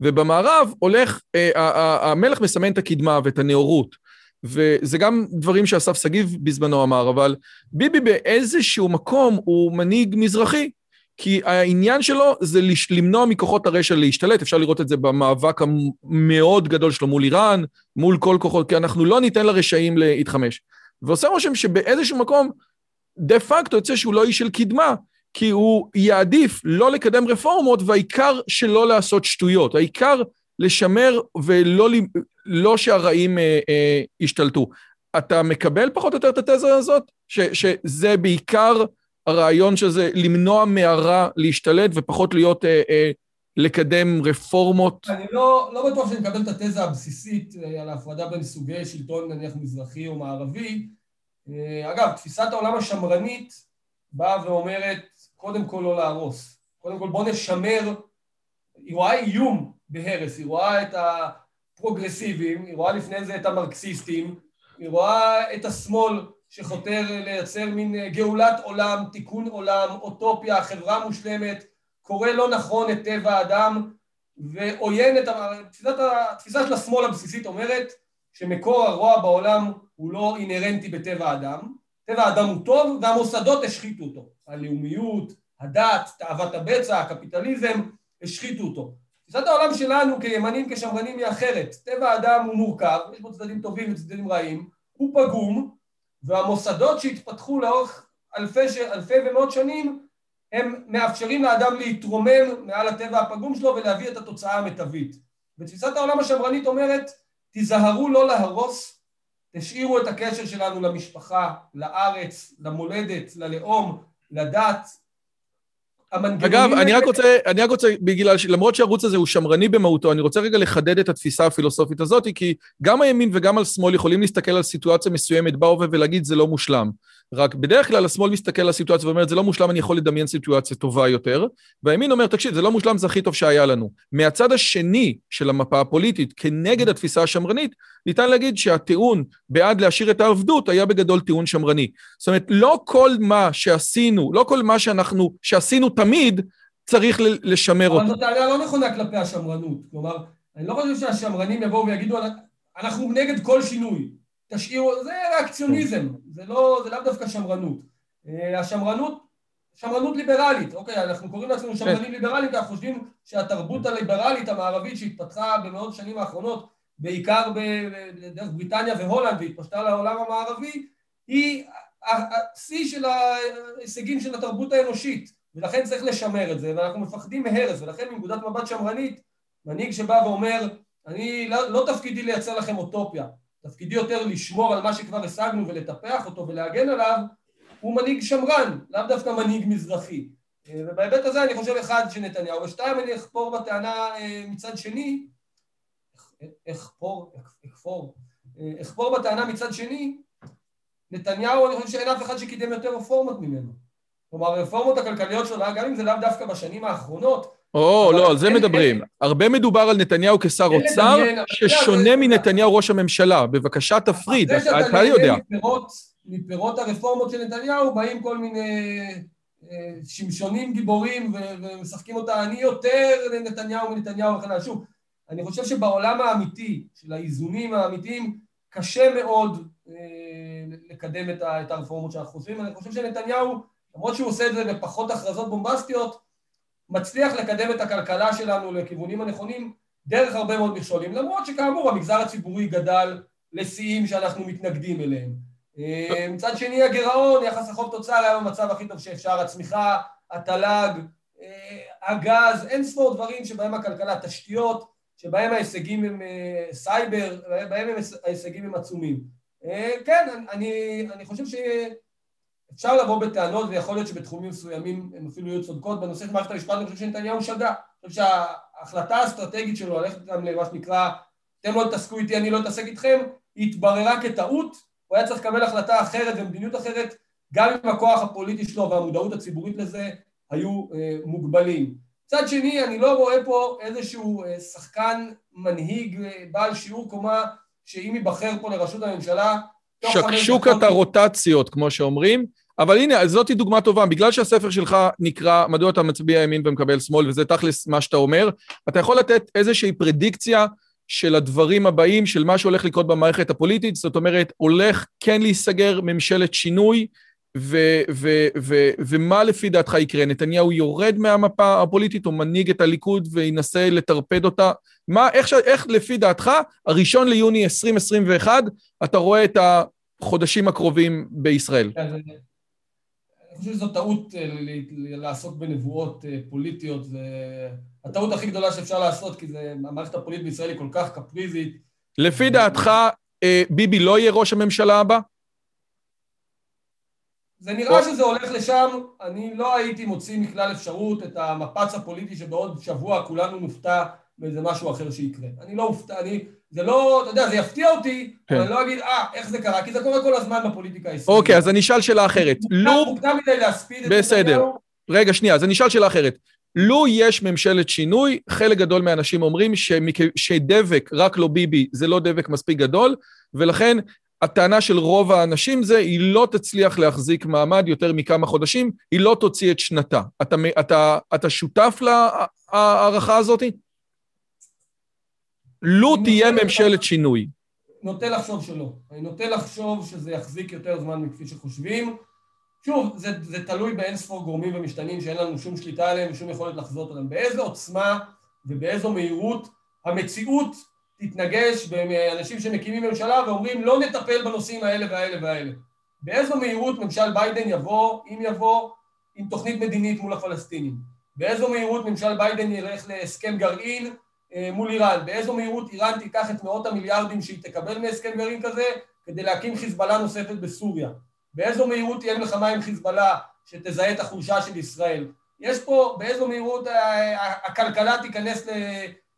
ובמערב הולך, אה, המלך מסמן את הקדמה ואת הנאורות, וזה גם דברים שאסף שגיב בזמנו אמר, אבל ביבי באיזשהו מקום הוא מנהיג מזרחי, כי העניין שלו זה למנוע מכוחות הרשע להשתלט, אפשר לראות את זה במאבק המאוד גדול שלו מול איראן, מול כל כוחות, כי אנחנו לא ניתן לרשעים להתחמש. ועושה רושם שבאיזשהו מקום, דה פקטו יוצא שהוא לא איש של קדמה, כי הוא יעדיף לא לקדם רפורמות, והעיקר שלא לעשות שטויות. העיקר לשמר ולא לא שהרעים אה, אה, ישתלטו. אתה מקבל פחות או יותר את התזה הזאת? ש, שזה בעיקר... הרעיון שזה למנוע מהרע להשתלט ופחות להיות, אה, אה, לקדם רפורמות? אני לא, לא בטוח שאני מקבל את התזה הבסיסית אה, על ההפרדה בין סוגי שלטון נניח מזרחי או מערבי. אה, אגב, תפיסת העולם השמרנית באה ואומרת, קודם כל לא להרוס. קודם כל בוא נשמר, היא רואה איום בהרס, היא רואה את הפרוגרסיבים, היא רואה לפני זה את המרקסיסטים, היא רואה את השמאל שחותר לייצר מין אה, גאולת עולם, תיקון עולם, אוטופיה, חברה מושלמת, קורא לא נכון את טבע האדם ועוין את... תפיסת, התפיסה של השמאל הבסיסית אומרת שמקור הרוע בעולם הוא לא אינהרנטי בטבע האדם, טבע האדם הוא טוב והמוסדות השחיתו אותו, הלאומיות, הדת, תאוות הבצע, הקפיטליזם, השחיתו אותו. תפיסת העולם שלנו כימנים, כשמרנים היא אחרת. טבע האדם הוא מורכב, יש בו צדדים טובים וצדדים רעים, הוא פגום, והמוסדות שהתפתחו לאורך אלפי, אלפי ומאות שנים הם מאפשרים לאדם להתרומם מעל הטבע הפגום שלו ולהביא את התוצאה המיטבית. ותפיסת העולם השמרנית אומרת, תיזהרו לא להרוס, תשאירו את הקשר שלנו למשפחה, לארץ, למולדת, ללאום, לדת, אגב, אני רק רוצה, אני רק רוצה, בגלל שלמרות שהערוץ הזה הוא שמרני במהותו, אני רוצה רגע לחדד את התפיסה הפילוסופית הזאת, כי גם הימין וגם על שמאל יכולים להסתכל על סיטואציה מסוימת בהווה ולהגיד זה לא מושלם. רק בדרך כלל השמאל מסתכל על הסיטואציה ואומר, זה לא מושלם, אני יכול לדמיין סיטואציה טובה יותר, והימין אומר, תקשיב, זה לא מושלם, זה הכי טוב שהיה לנו. מהצד השני של המפה הפוליטית, כנגד התפיסה השמרנית, ניתן להגיד שהטיעון בעד להשאיר את העבדות היה בגדול טיעון שמרני. זאת אומרת, לא כל מה שעשינו, לא כל מה שאנחנו, שעשינו תמיד, צריך לשמר אותו. אבל זאת טענה לא נכונה כלפי השמרנות. כלומר, אני לא חושב שהשמרנים יבואו ויגידו, אנחנו נגד כל שינוי. תשאירו, זה ריאקציוניזם, זה לא, זה לאו דווקא שמרנות. אה, השמרנות, שמרנות ליברלית, אוקיי, אנחנו קוראים לעצמנו שמרנים כן. ליברליים, כי אנחנו חושבים שהתרבות הליברלית המערבית שהתפתחה במאות השנים האחרונות, בעיקר בדרך בריטניה והולנד, והתפשטה לעולם המערבי, היא השיא של ההישגים של התרבות האנושית, ולכן צריך לשמר את זה, ואנחנו מפחדים מהרס, ולכן מנקודת מבט שמרנית, מנהיג שבא ואומר, אני, לא, לא תפקידי לייצר לכם אוטופיה, תפקידי יותר לשמור על מה שכבר השגנו ולטפח אותו ולהגן עליו, הוא מנהיג שמרן, לאו דווקא מנהיג מזרחי. ובהיבט הזה אני חושב אחד שנתניהו, ושתיים אני אחפור בטענה מצד שני, אחפור, אחפור, אחפור בטענה מצד שני, נתניהו אני חושב שאין אף אחד שקידם יותר רפורמות ממנו. כלומר הרפורמות הכלכליות שלו, גם אם זה לאו דווקא בשנים האחרונות, או, לא, על זה מדברים. הרבה מדובר על נתניהו כשר אוצר, ששונה מנתניהו ראש הממשלה. בבקשה תפריד, אתה יודע. מפירות הרפורמות של נתניהו באים כל מיני אה, שמשונים גיבורים ומשחקים אותה אני יותר לנתניהו מנתניהו וכן הלאה. שוב, אני חושב שבעולם האמיתי, של האיזונים האמיתיים, קשה מאוד אה, לקדם את הרפורמות שאנחנו חושבים. אני חושב שנתניהו, למרות שהוא עושה את זה בפחות הכרזות בומבסטיות, מצליח לקדם את הכלכלה שלנו לכיוונים הנכונים דרך הרבה מאוד מכשולים, למרות שכאמור המגזר הציבורי גדל לשיאים שאנחנו מתנגדים אליהם. אה, מצד שני הגירעון, יחס החוב תוצר היה במצב הכי טוב שאפשר, הצמיחה, התל"ג, אה, הגז, אין ספור דברים שבהם הכלכלה, תשתיות, שבהם ההישגים הם אה, סייבר, בהם ההישגים הם עצומים. כן, אני, אני חושב ש... אפשר לבוא בטענות ויכול להיות שבתחומים מסוימים הן אפילו יהיו צודקות. בנושא של מערכת המשפט אני חושב שנתניהו שגה. אני חושב שההחלטה האסטרטגית שלו ללכת גם למה שנקרא אתם לא תתעסקו איתי אני לא אתעסק איתכם היא התבררה כטעות. הוא היה צריך לקבל החלטה אחרת ומדיניות אחרת גם אם הכוח הפוליטי שלו והמודעות הציבורית לזה היו אה, מוגבלים. מצד שני אני לא רואה פה איזשהו אה, שחקן מנהיג אה, בעל שיעור קומה שאם ייבחר פה לראשות הממשלה שקשוקת הרוטציות, כמו שאומרים, אבל הנה, זאת דוגמה טובה, בגלל שהספר שלך נקרא מדוע אתה מצביע ימין ומקבל שמאל, וזה תכלס מה שאתה אומר, אתה יכול לתת איזושהי פרדיקציה של הדברים הבאים, של מה שהולך לקרות במערכת הפוליטית, זאת אומרת, הולך כן להיסגר ממשלת שינוי, ומה לפי דעתך יקרה? נתניהו יורד מהמפה הפוליטית או מנהיג את הליכוד וינסה לטרפד אותה? מה, איך, ש- איך לפי דעתך, הראשון ליוני 2021, אתה רואה את החודשים הקרובים בישראל? כן, אני חושב שזו טעות אה, לעסוק בנבואות אה, פוליטיות, זה הטעות הכי גדולה שאפשר לעשות, כי זה, המערכת הפוליטית בישראל היא כל כך קפריזית. לפי דעתך, אה, ביבי לא יהיה ראש הממשלה הבא? זה נראה שזה הולך לשם, אני לא הייתי מוציא מכלל אפשרות את המפץ הפוליטי שבעוד שבוע כולנו נופתע באיזה משהו אחר שיקרה. אני לא אופתע, אני... זה לא, אתה יודע, זה יפתיע אותי, כן. אבל אני לא אגיד, אה, איך זה קרה, כי זה קורה כל הזמן בפוליטיקה הישראלית. אוקיי, אז אני אשאל שאלה אחרת. לו... מוקדם מדי להספיד את בסדר. רגע, שנייה, אז אני אשאל שאלה אחרת. לו יש ממשלת שינוי, חלק גדול מהאנשים אומרים שמק... שדבק, רק לא ביבי, זה לא דבק מספיק גדול, ולכן הטענה של רוב האנשים זה, היא לא תצליח להחזיק מעמד יותר מכמה חודשים, היא לא תוציא את שנתה. אתה, אתה, אתה שותף להערכה הזאת? לו תהיה ממשלת שינוי. נוטה לחשוב שלא. אני נוטה לחשוב שזה יחזיק יותר זמן מכפי שחושבים. שוב, זה, זה תלוי באין ספור גורמים ומשתנים שאין לנו שום שליטה עליהם ושום יכולת לחזות עליהם. באיזו עוצמה ובאיזו מהירות המציאות תתנגש באנשים שמקימים ממשלה ואומרים לא נטפל בנושאים האלה והאלה והאלה. באיזו מהירות ממשל ביידן יבוא, אם יבוא, עם תוכנית מדינית מול הפלסטינים. באיזו מהירות ממשל ביידן ילך להסכם גרעין אה, מול איראן. באיזו מהירות איראן תיקח את מאות המיליארדים שהיא תקבל מהסכם גרעין כזה כדי להקים חיזבאללה נוספת בסוריה. באיזו מהירות תהיה מלחמה עם חיזבאללה שתזהה את החולשה של ישראל. יש פה, באיזו מהירות הכלכלה תיכנס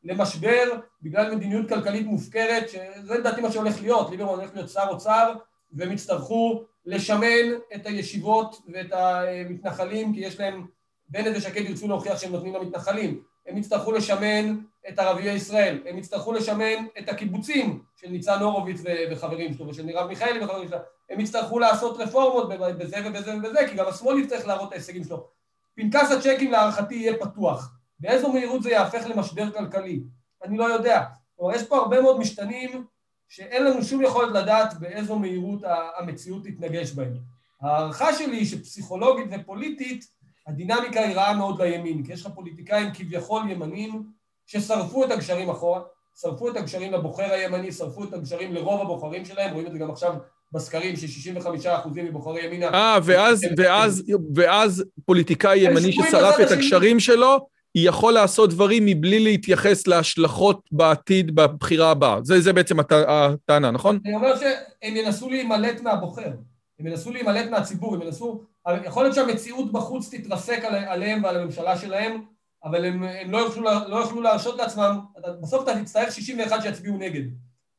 למשבר בגלל מדיניות כלכלית מופקרת, שזה לדעתי מה שהולך להיות, ליברמן הולך להיות שר אוצר והם יצטרכו לשמן את הישיבות ואת המתנחלים כי יש להם, בנט ושקד ירצו להוכיח שהם נותנים למתנחלים, הם יצטרכו לשמן את ערביי ישראל, הם יצטרכו לשמן את הקיבוצים של ניצן הורוביץ וחברים שלו ושל מרב מיכאלי וחברים שלו, הם יצטרכו לעשות רפורמות בזה ובזה ובזה כי גם השמאל יצטרך להראות את ההישגים שלו. פנקס הצ'קים להערכתי יהיה פתוח באיזו מהירות זה יהפך למשבר כלכלי? אני לא יודע. כלומר, יש פה הרבה מאוד משתנים שאין לנו שום יכולת לדעת באיזו מהירות המציאות תתנגש בהם. ההערכה שלי היא שפסיכולוגית ופוליטית הדינמיקה היא רעה מאוד לימין, כי יש לך פוליטיקאים כביכול ימנים ששרפו את הגשרים אחורה, שרפו את הגשרים לבוחר הימני, שרפו את הגשרים לרוב הבוחרים שלהם, רואים את זה גם עכשיו בסקרים ש-65% מבוחרי ימינה... אה, ואז, ואז, ואז פוליטיקאי ימני ששרף את הגשרים שלו, יכול לעשות דברים מבלי להתייחס להשלכות בעתיד בבחירה הבאה. זה, זה בעצם הטענה, נכון? אני אומר שהם ינסו להימלט מהבוחר. הם ינסו להימלט מהציבור, הם ינסו... יכול להיות שהמציאות בחוץ תתרסק עליהם ועל הממשלה שלהם, אבל הם, הם לא, יוכלו, לא יוכלו להרשות לעצמם, בסוף אתה תצטרך 61 שיצביעו נגד.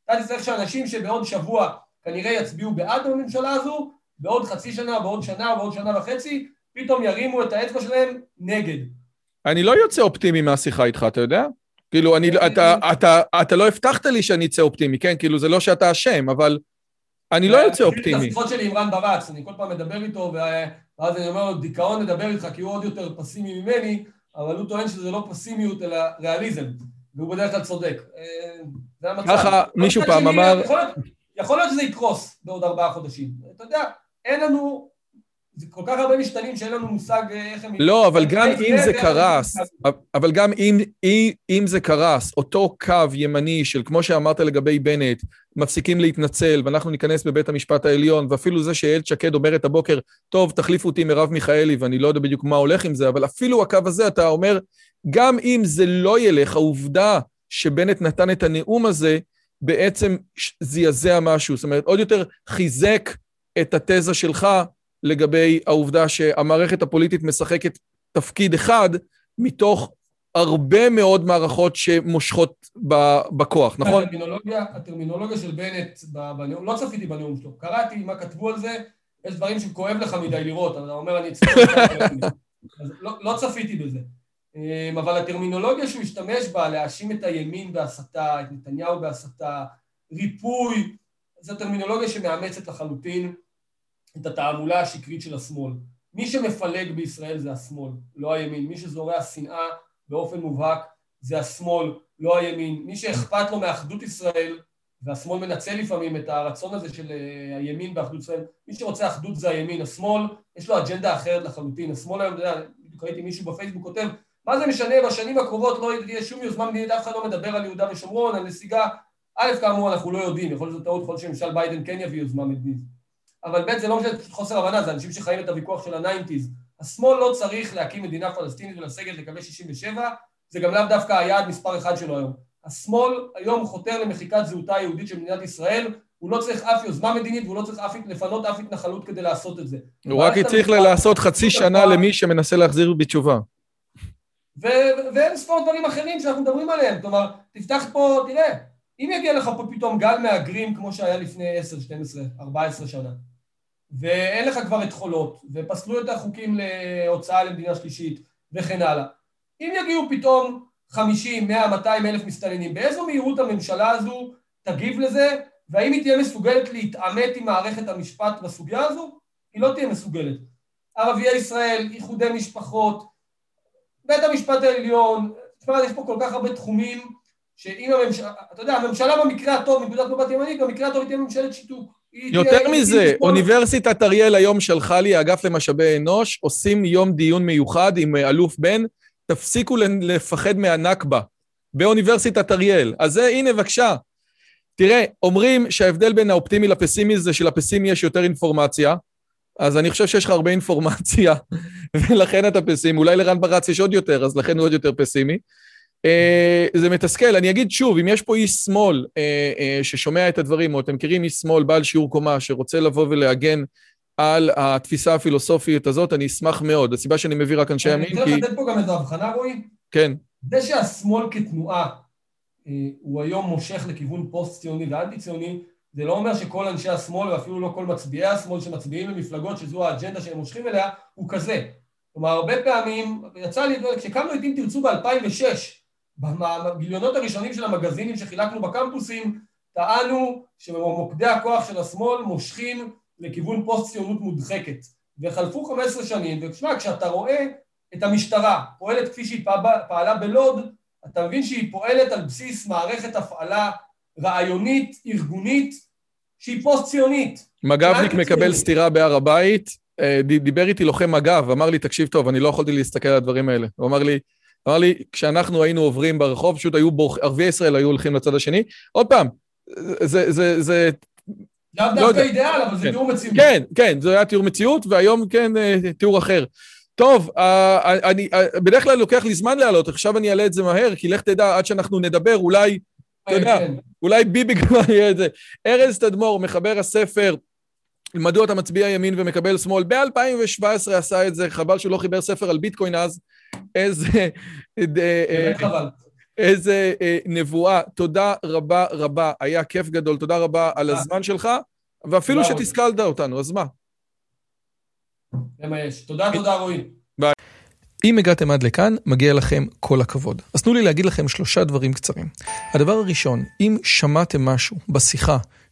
אתה תצטרך שאנשים שבעוד שבוע כנראה יצביעו בעד הממשלה הזו, בעוד חצי שנה, בעוד שנה, בעוד שנה וחצי, פתאום ירימו את האצבע שלהם נגד. אני לא יוצא אופטימי מהשיחה איתך, אתה יודע? כאילו, אני, אתה, אתה, אתה, אתה לא הבטחת לי שאני אצא אופטימי, כן? כאילו, זה לא שאתה אשם, אבל אני לא יוצא אופטימי. את השיחות שלי עם רן ברץ, אני כל פעם מדבר איתו, ואז אני אומר לו, דיכאון לדבר איתך, כי הוא עוד יותר פסימי ממני, אבל הוא טוען שזה לא פסימיות, אלא ריאליזם, והוא בדרך כלל צודק. אה, זה המצב. ככה מישהו פעם אמר... יכול להיות שזה יקרוס בעוד ארבעה חודשים. אתה יודע, אין לנו זה כל כך הרבה משתנים שאין לנו מושג אה, איך הם... לא, אבל גם אם זה קרס, אבל גם אם, אם זה קרס, אותו קו ימני של כמו שאמרת לגבי בנט, מפסיקים להתנצל, ואנחנו ניכנס בבית המשפט העליון, ואפילו זה שאיילת שקד אומרת הבוקר, טוב, תחליפו אותי מרב מיכאלי, ואני לא יודע בדיוק מה הולך עם זה, אבל אפילו הקו הזה, אתה אומר, גם אם זה לא ילך, העובדה שבנט נתן את הנאום הזה, בעצם זעזע משהו. זאת אומרת, עוד יותר חיזק את התזה שלך לגבי העובדה שהמערכת הפוליטית משחקת תפקיד אחד מתוך הרבה מאוד מערכות שמושכות בכוח, נכון? הטרמינולוגיה, הטרמינולוגיה של בנט בנאום, לא צפיתי בנאום שלו, קראתי מה כתבו על זה, יש דברים שכואב לך מדי לראות, אתה אומר אני אצטרך... לא, לא צפיתי בזה. אמ, אבל הטרמינולוגיה שהוא השתמש בה, להאשים את הימין בהסתה, את נתניהו בהסתה, ריפוי, זו טרמינולוגיה שמאמצת לחלוטין את התעמולה השקרית של השמאל. מי שמפלג בישראל זה השמאל, לא הימין. מי שזורע שנאה באופן מובהק זה השמאל, לא הימין. מי שאכפת לו מאחדות ישראל, והשמאל מנצל לפעמים את הרצון הזה של אה, הימין באחדות ישראל, מי שרוצה אחדות זה הימין. השמאל, יש לו אג'נדה אחרת לחלוטין. השמאל היום, אתה יודע, בדיוק ראיתי מישהו בפייסבוק כותב, מה זה משנה, בשנים הקרובות לא יהיה שום יוזמה מדינית, אף אחד לא מדבר על יהודה ושומרון, על נסיגה. א', כאמור, אנחנו לא יודעים, יכול להיות שזו טעות, יכול להיות שממשל ביידן כן יביא יוזמה מדינית. אבל ב' זה לא משנה, פשוט חוסר הבנה, זה אנשים שחיים את הוויכוח של ה nineties. השמאל לא צריך להקים מדינה פלסטינית ולסגת לקווי 67, זה גם לאו דווקא היעד מספר אחד שלו היום. השמאל היום חותר למחיקת זהותה היהודית של מדינת ישראל, הוא לא צריך אף יוזמה מדינית והוא לא צריך אף, לפנות אף התנחלות כדי לעשות את זה. הוא רק צריך לעשות חצי שנה למי שמנסה להחזיר בתשובה. ואין ספור דברים אחרים שאנחנו מדברים עליהם, כלומר, תפתח פה, תראה, אם יגיע לך פה פתאום גל מהגרים כמו שהיה לפני 10, 12, 14 שנה, ואין לך כבר את חולות, ופסלו את החוקים להוצאה למדינה שלישית, וכן הלאה. אם יגיעו פתאום 50, 100, 200 אלף מסתננים, באיזו מהירות הממשלה הזו תגיב לזה, והאם היא תהיה מסוגלת להתעמת עם מערכת המשפט בסוגיה הזו? היא לא תהיה מסוגלת. ערביי ישראל, איחודי משפחות, בית המשפט העליון, תשמע, יש פה כל כך הרבה תחומים שאם הממשלה, אתה יודע, הממשלה במקרה הטוב, מנקודת מבט ימנית, במקרה הטוב היא תהיה ממשלת שיתוק. יותר מזה, אוניברסיטת אריאל היום שלחה לי, האגף למשאבי אנוש, עושים יום דיון מיוחד עם אה, אלוף בן, תפסיקו לפחד מהנכבה באוניברסיטת אריאל. אז זה, הנה, בבקשה. תראה, אומרים שההבדל בין האופטימי לפסימי זה שלפסימי יש יותר אינפורמציה, אז אני חושב שיש לך הרבה אינפורמציה, ולכן אתה פסימי. אולי לרן ברץ יש עוד יותר, אז לכן הוא עוד יותר פסימי. אה, זה מתסכל. אני אגיד שוב, אם יש פה איש שמאל אה, אה, ששומע את הדברים, או אתם מכירים איש שמאל בעל שיעור קומה שרוצה לבוא ולהגן על התפיסה הפילוסופית הזאת, אני אשמח מאוד. הסיבה שאני מביא רק אנשי ימין, כי... אני רוצה לתת פה גם איזו הבחנה, רועי. כן. זה שהשמאל כתנועה הוא היום מושך לכיוון פוסט-ציוני ואנטי-ציוני, זה לא אומר שכל אנשי השמאל, ואפילו לא כל מצביעי השמאל שמצביעים למפלגות שזו האג'נדה שהם מושכים אליה, הוא כזה. כלומר, הרבה פעמים, יצא לי, כשקמנו את אם תרצו ב-2006, בגיליונות הראשונים של המגזינים שחילקנו בקמפוסים, טענו שמוקדי הכוח של השמאל מושכים לכיוון פוסט-ציונות מודחקת. וחלפו 15 שנים, ותשמע, כשאתה רואה את המשטרה פועלת כפי שהיא פעלה בלוד, אתה מבין שהיא פועלת על בסיס מערכת הפעלה רעיונית, ארגונית, שהיא פוסט-ציונית. מג"בניק מקבל סטירה בהר הבית, אה, דיבר איתי לוחם מג"ב, אמר לי, תקשיב טוב, אני לא יכולתי להסתכל על הדברים האלה. הוא אמר לי, אמר לי, כשאנחנו היינו עוברים ברחוב, פשוט היו בורח, ערביי ישראל היו הולכים לצד השני. עוד פעם, זה, זה, זה... לאו לא דווקא אידיאל, אבל זה כן. תיאור מציאות. כן, כן, זה היה תיאור מציאות, והיום כן אה, תיאור אחר. טוב, אה, אני אה, בדרך כלל לוקח לי זמן לעלות, עכשיו אני אעלה את זה מהר, כי לך תדע, עד שאנחנו נדבר, אולי, אתה יודע, כן. אולי ביבי כבר יהיה את זה. ארז תדמור, מחבר הספר מדוע אתה מצביע ימין ומקבל שמאל. ב-2017 עשה את זה, חבל שהוא לא חיבר ספר על ביטקוין אז. איזה... באמת חבל. איזה נבואה. תודה רבה רבה, היה כיף גדול. תודה רבה על הזמן שלך, ואפילו שתשכלת אותנו, אז מה? זה מה יש. תודה, תודה רועי. ביי. אם הגעתם עד לכאן, מגיע לכם כל הכבוד. אז תנו לי להגיד לכם שלושה דברים קצרים. הדבר הראשון, אם שמעתם משהו בשיחה